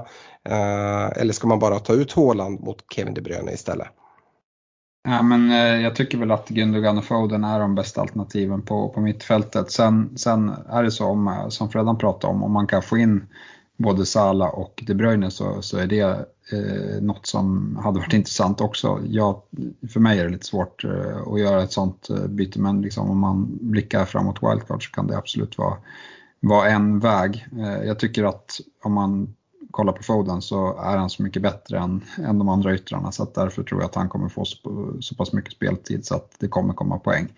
Eh, eller ska man bara ta ut Håland mot Kevin De Bruyne istället? Ja, men eh, jag tycker väl att Gündogan och Foden är de bästa alternativen på, på mittfältet. Sen, sen är det så, om, eh, som Fredan pratade om, om man kan få in både Sala och De Bruyne så, så är det eh, något som hade varit intressant också. Jag, för mig är det lite svårt eh, att göra ett sånt eh, byte men liksom, om man blickar framåt wildcard så kan det absolut vara, vara en väg. Eh, jag tycker att om man kollar på Foden så är han så mycket bättre än, än de andra yttrarna så att därför tror jag att han kommer få så, så pass mycket speltid så att det kommer komma poäng.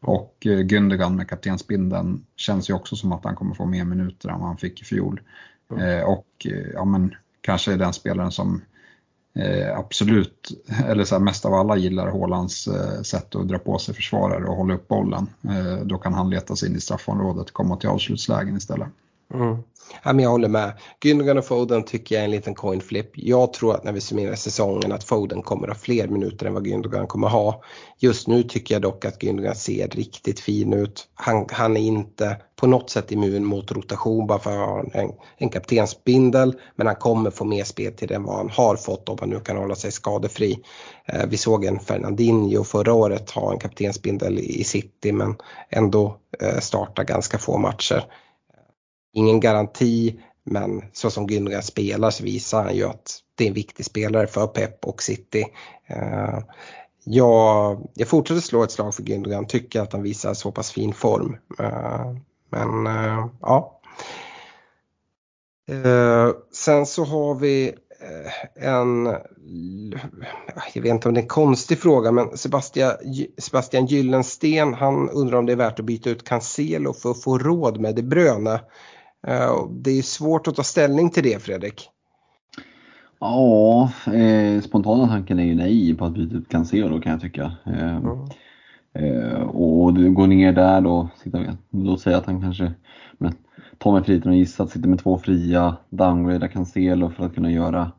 Och eh, Gündogan med kaptensbindeln känns ju också som att han kommer få mer minuter än vad han fick i fjol. Mm. Eh, och eh, ja, men, kanske är den spelaren som eh, absolut, eller så här, mest av alla gillar Hålands eh, sätt att dra på sig försvarare och hålla upp bollen. Eh, då kan han leta sig in i straffområdet och komma till avslutslägen istället. Mm. Ja, men jag håller med. Gündogan och Foden tycker jag är en liten coin flip. Jag tror att när vi summerar säsongen att Foden kommer ha fler minuter än vad Gündogan kommer ha. Just nu tycker jag dock att Gündogan ser riktigt fin ut. Han, han är inte på något sätt immun mot rotation bara för att ha en, en kaptensbindel. Men han kommer få mer speltid än vad han har fått om han nu kan hålla sig skadefri. Eh, vi såg en Fernandinho förra året ha en kaptensbindel i City men ändå eh, starta ganska få matcher ingen garanti men så som Gündogan spelar så visar han ju att det är en viktig spelare för Pep och City. Eh, jag, jag fortsätter slå ett slag för Gündogan, tycker att han visar så pass fin form. Eh, men eh, ja. sen så har vi en, jag vet inte om det är en konstig fråga, men Sebastian, Sebastian Gyllensten han undrar om det är värt att byta ut Cancelo för att få råd med De Bruyne. Eh, det är svårt att ta ställning till det Fredrik. Ja, eh, spontana tanken är ju nej på att byta ut Cancelo kan jag tycka. Eh, mm. eh, och gå ner där då, sitta med. Låt säga att han kanske men, tar mig friheten och gissa att sitta med två fria, downgrada Cancelo för att kunna göra,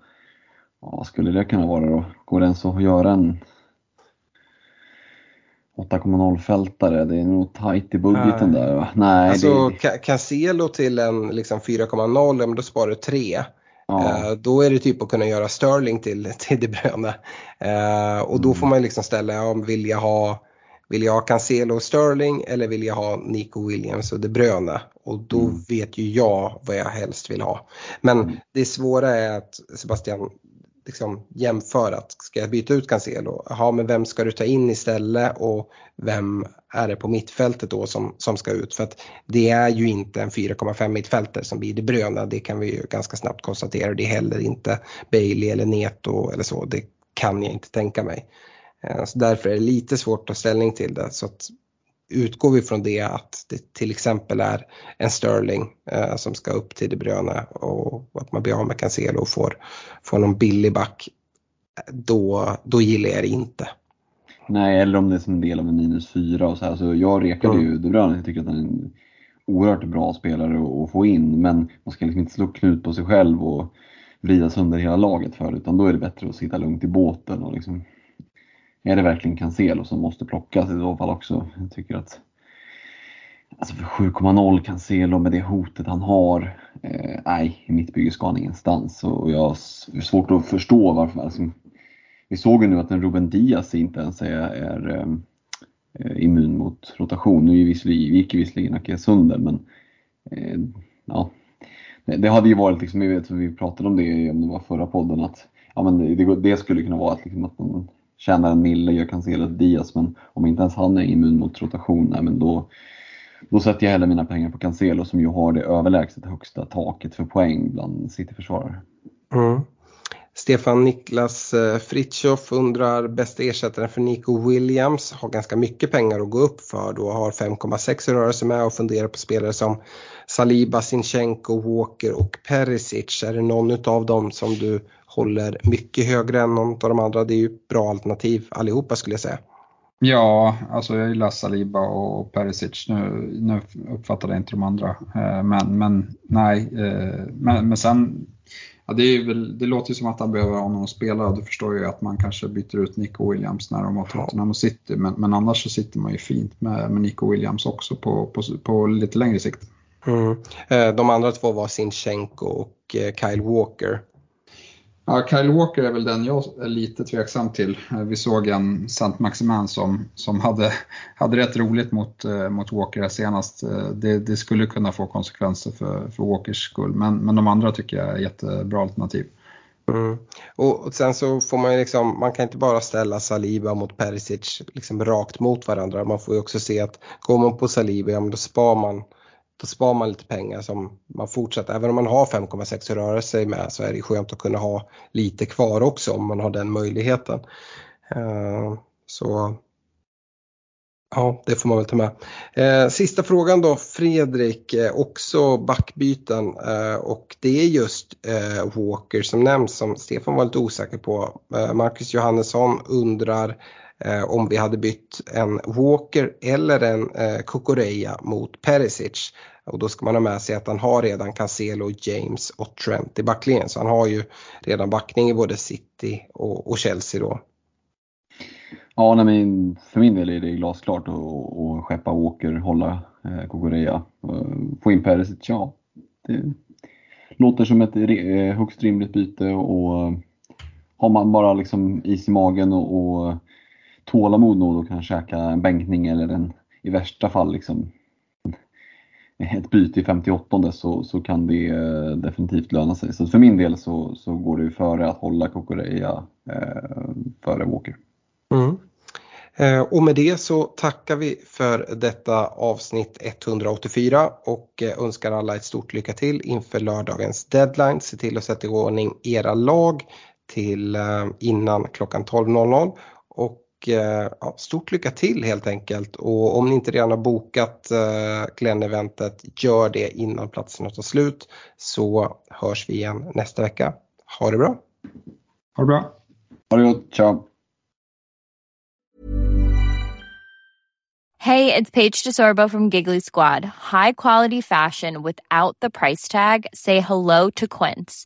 ja, vad skulle det kunna vara då? Går det ens att göra en 8,0-fältare, det är nog tajt i budgeten Nej. där. Nej, alltså det... Cancelo till en liksom 4,0, men då sparar du 3. Ja. Uh, då är det typ att kunna göra Sterling till, till De Bruyne. Uh, och då mm. får man liksom ställa, ja, vill jag ha vill jag ha Cancelo och Sterling eller vill jag ha Nico Williams och De Bruyne? Och då mm. vet ju jag vad jag helst vill ha. Men mm. det svåra är att Sebastian liksom jämföra. Att ska jag byta ut Cancelo? Ja, men vem ska du ta in istället och vem är det på mittfältet då som, som ska ut? För att det är ju inte en 4,5 mittfältare som blir det bröna. Det kan vi ju ganska snabbt konstatera. Det är heller inte Bailey eller Neto eller så. Det kan jag inte tänka mig. Eh, så därför är det lite svårt att ta ställning till det. Så att utgår vi från det att det till exempel är en Sterling eh, som ska upp till De Bruyne och att man blir av med Cancelo och får, får någon billig back, då, då gillar jag det inte. Nej, eller om det är som en del av en minus fyra och så här. Så jag rekade mm. ju De Bruyne, jag tycker att han är en oerhört bra spelare att få in, men man ska liksom inte slå knut på sig själv och vrida sönder hela laget för utan då är det bättre att sitta lugnt i båten och liksom är det verkligen Cancelo som måste plockas i så fall också? Jag tycker att Alltså för 7,0 Cancelo med det hotet han har, eh, nej, i mitt bygge ska han ingenstans. Och jag har svårt att förstå varför. Alltså, vi såg ju nu att en Ruben Diaz inte ens är, är eh, eh, immun mot rotation. Nu gick ju visserligen Ake sönder, men eh, ja, det hade ju varit, liksom, jag vet, vi pratade om det om det var förra podden, att ja, men det, det skulle kunna vara att, liksom, att man tjänar en mille, gör Cancelo Diaz, men om inte ens han är immun mot rotation, nej, men då, då sätter jag hellre mina pengar på Cancelo som ju har det överlägset högsta taket för poäng bland City-försvarare. Mm. Stefan Niklas eh, Fritjof undrar bästa ersättaren för Nico Williams. Har ganska mycket pengar att gå upp för då. Har 5,6 rörelse med och funderar på spelare som Saliba, Sinchenko, Walker och Perisic. Är det någon av dem som du håller mycket högre än någon av de andra? Det är ju bra alternativ allihopa skulle jag säga. Ja, alltså jag gillar Saliba och Perisic. Nu, nu uppfattade jag inte de andra. Eh, men, men nej, eh, men, men sen Ja, det, väl, det låter ju som att han behöver ha någon att spela och du förstår ju att man kanske byter ut Nico Williams när de har Tottenham och City. Men, men annars så sitter man ju fint med, med Nico Williams också på, på, på lite längre sikt. Mm. Eh, de andra två var Sinchenko och Kyle Walker. Ja, Kyle Walker är väl den jag är lite tveksam till. Vi såg en Sant Maximan som, som hade, hade rätt roligt mot, eh, mot Walker senast. Eh, det, det, skulle kunna få konsekvenser för, för Walkers skull, men, men de andra tycker jag är jättebra alternativ. Mm. Och, och, sen så får man ju liksom, man kan inte bara ställa Saliba mot Perisic liksom rakt mot varandra. Man får ju också se att går man på Saliba, ja men då spar man då sparar man lite pengar som man fortsätter, även om man har 5,6 att röra sig med så är det skönt att kunna ha lite kvar också om man har den möjligheten. Eh, så ja, det får man väl ta med. Eh, sista frågan då Fredrik, eh, också backbyten och det är just Walker som nämns som Stefan var lite osäker på. Marcus Johannesson undrar Eh, om vi hade bytt en Walker eller en eh, Kukureya mot Perisic. Och då ska man ha med sig att han har redan Cancelo, James och Trent i backlinjen. Så han har ju redan backning i både City och, och Chelsea då. Ja, nej, men för min del är det glasklart att, att skeppa Walker, hålla eh, Kukureya. Eh, få in Perisic, ja. Det låter som ett eh, högst rimligt byte och har man bara liksom is i magen och, och tålamod nog och kan käka en bänkning eller en, i värsta fall liksom, ett byte i 58 så, så kan det eh, definitivt löna sig. Så för min del så, så går det före att hålla Kokoreja eh, före Walker. Mm. Eh, och med det så tackar vi för detta avsnitt 184 och eh, önskar alla ett stort lycka till inför lördagens deadline. Se till att sätta i ordning era lag till innan klockan 12.00 och Eh, ja, stort lycka till helt enkelt och om ni inte redan har bokat eh, Glenn-eventet gör det innan platserna tar slut så hörs vi igen nästa vecka. Ha det bra! Ha det bra! Ha det gott, ciao! Hey, it's Paige DeSorbo from Giggly Squad. High quality fashion without the price tag. Say hello to Quince.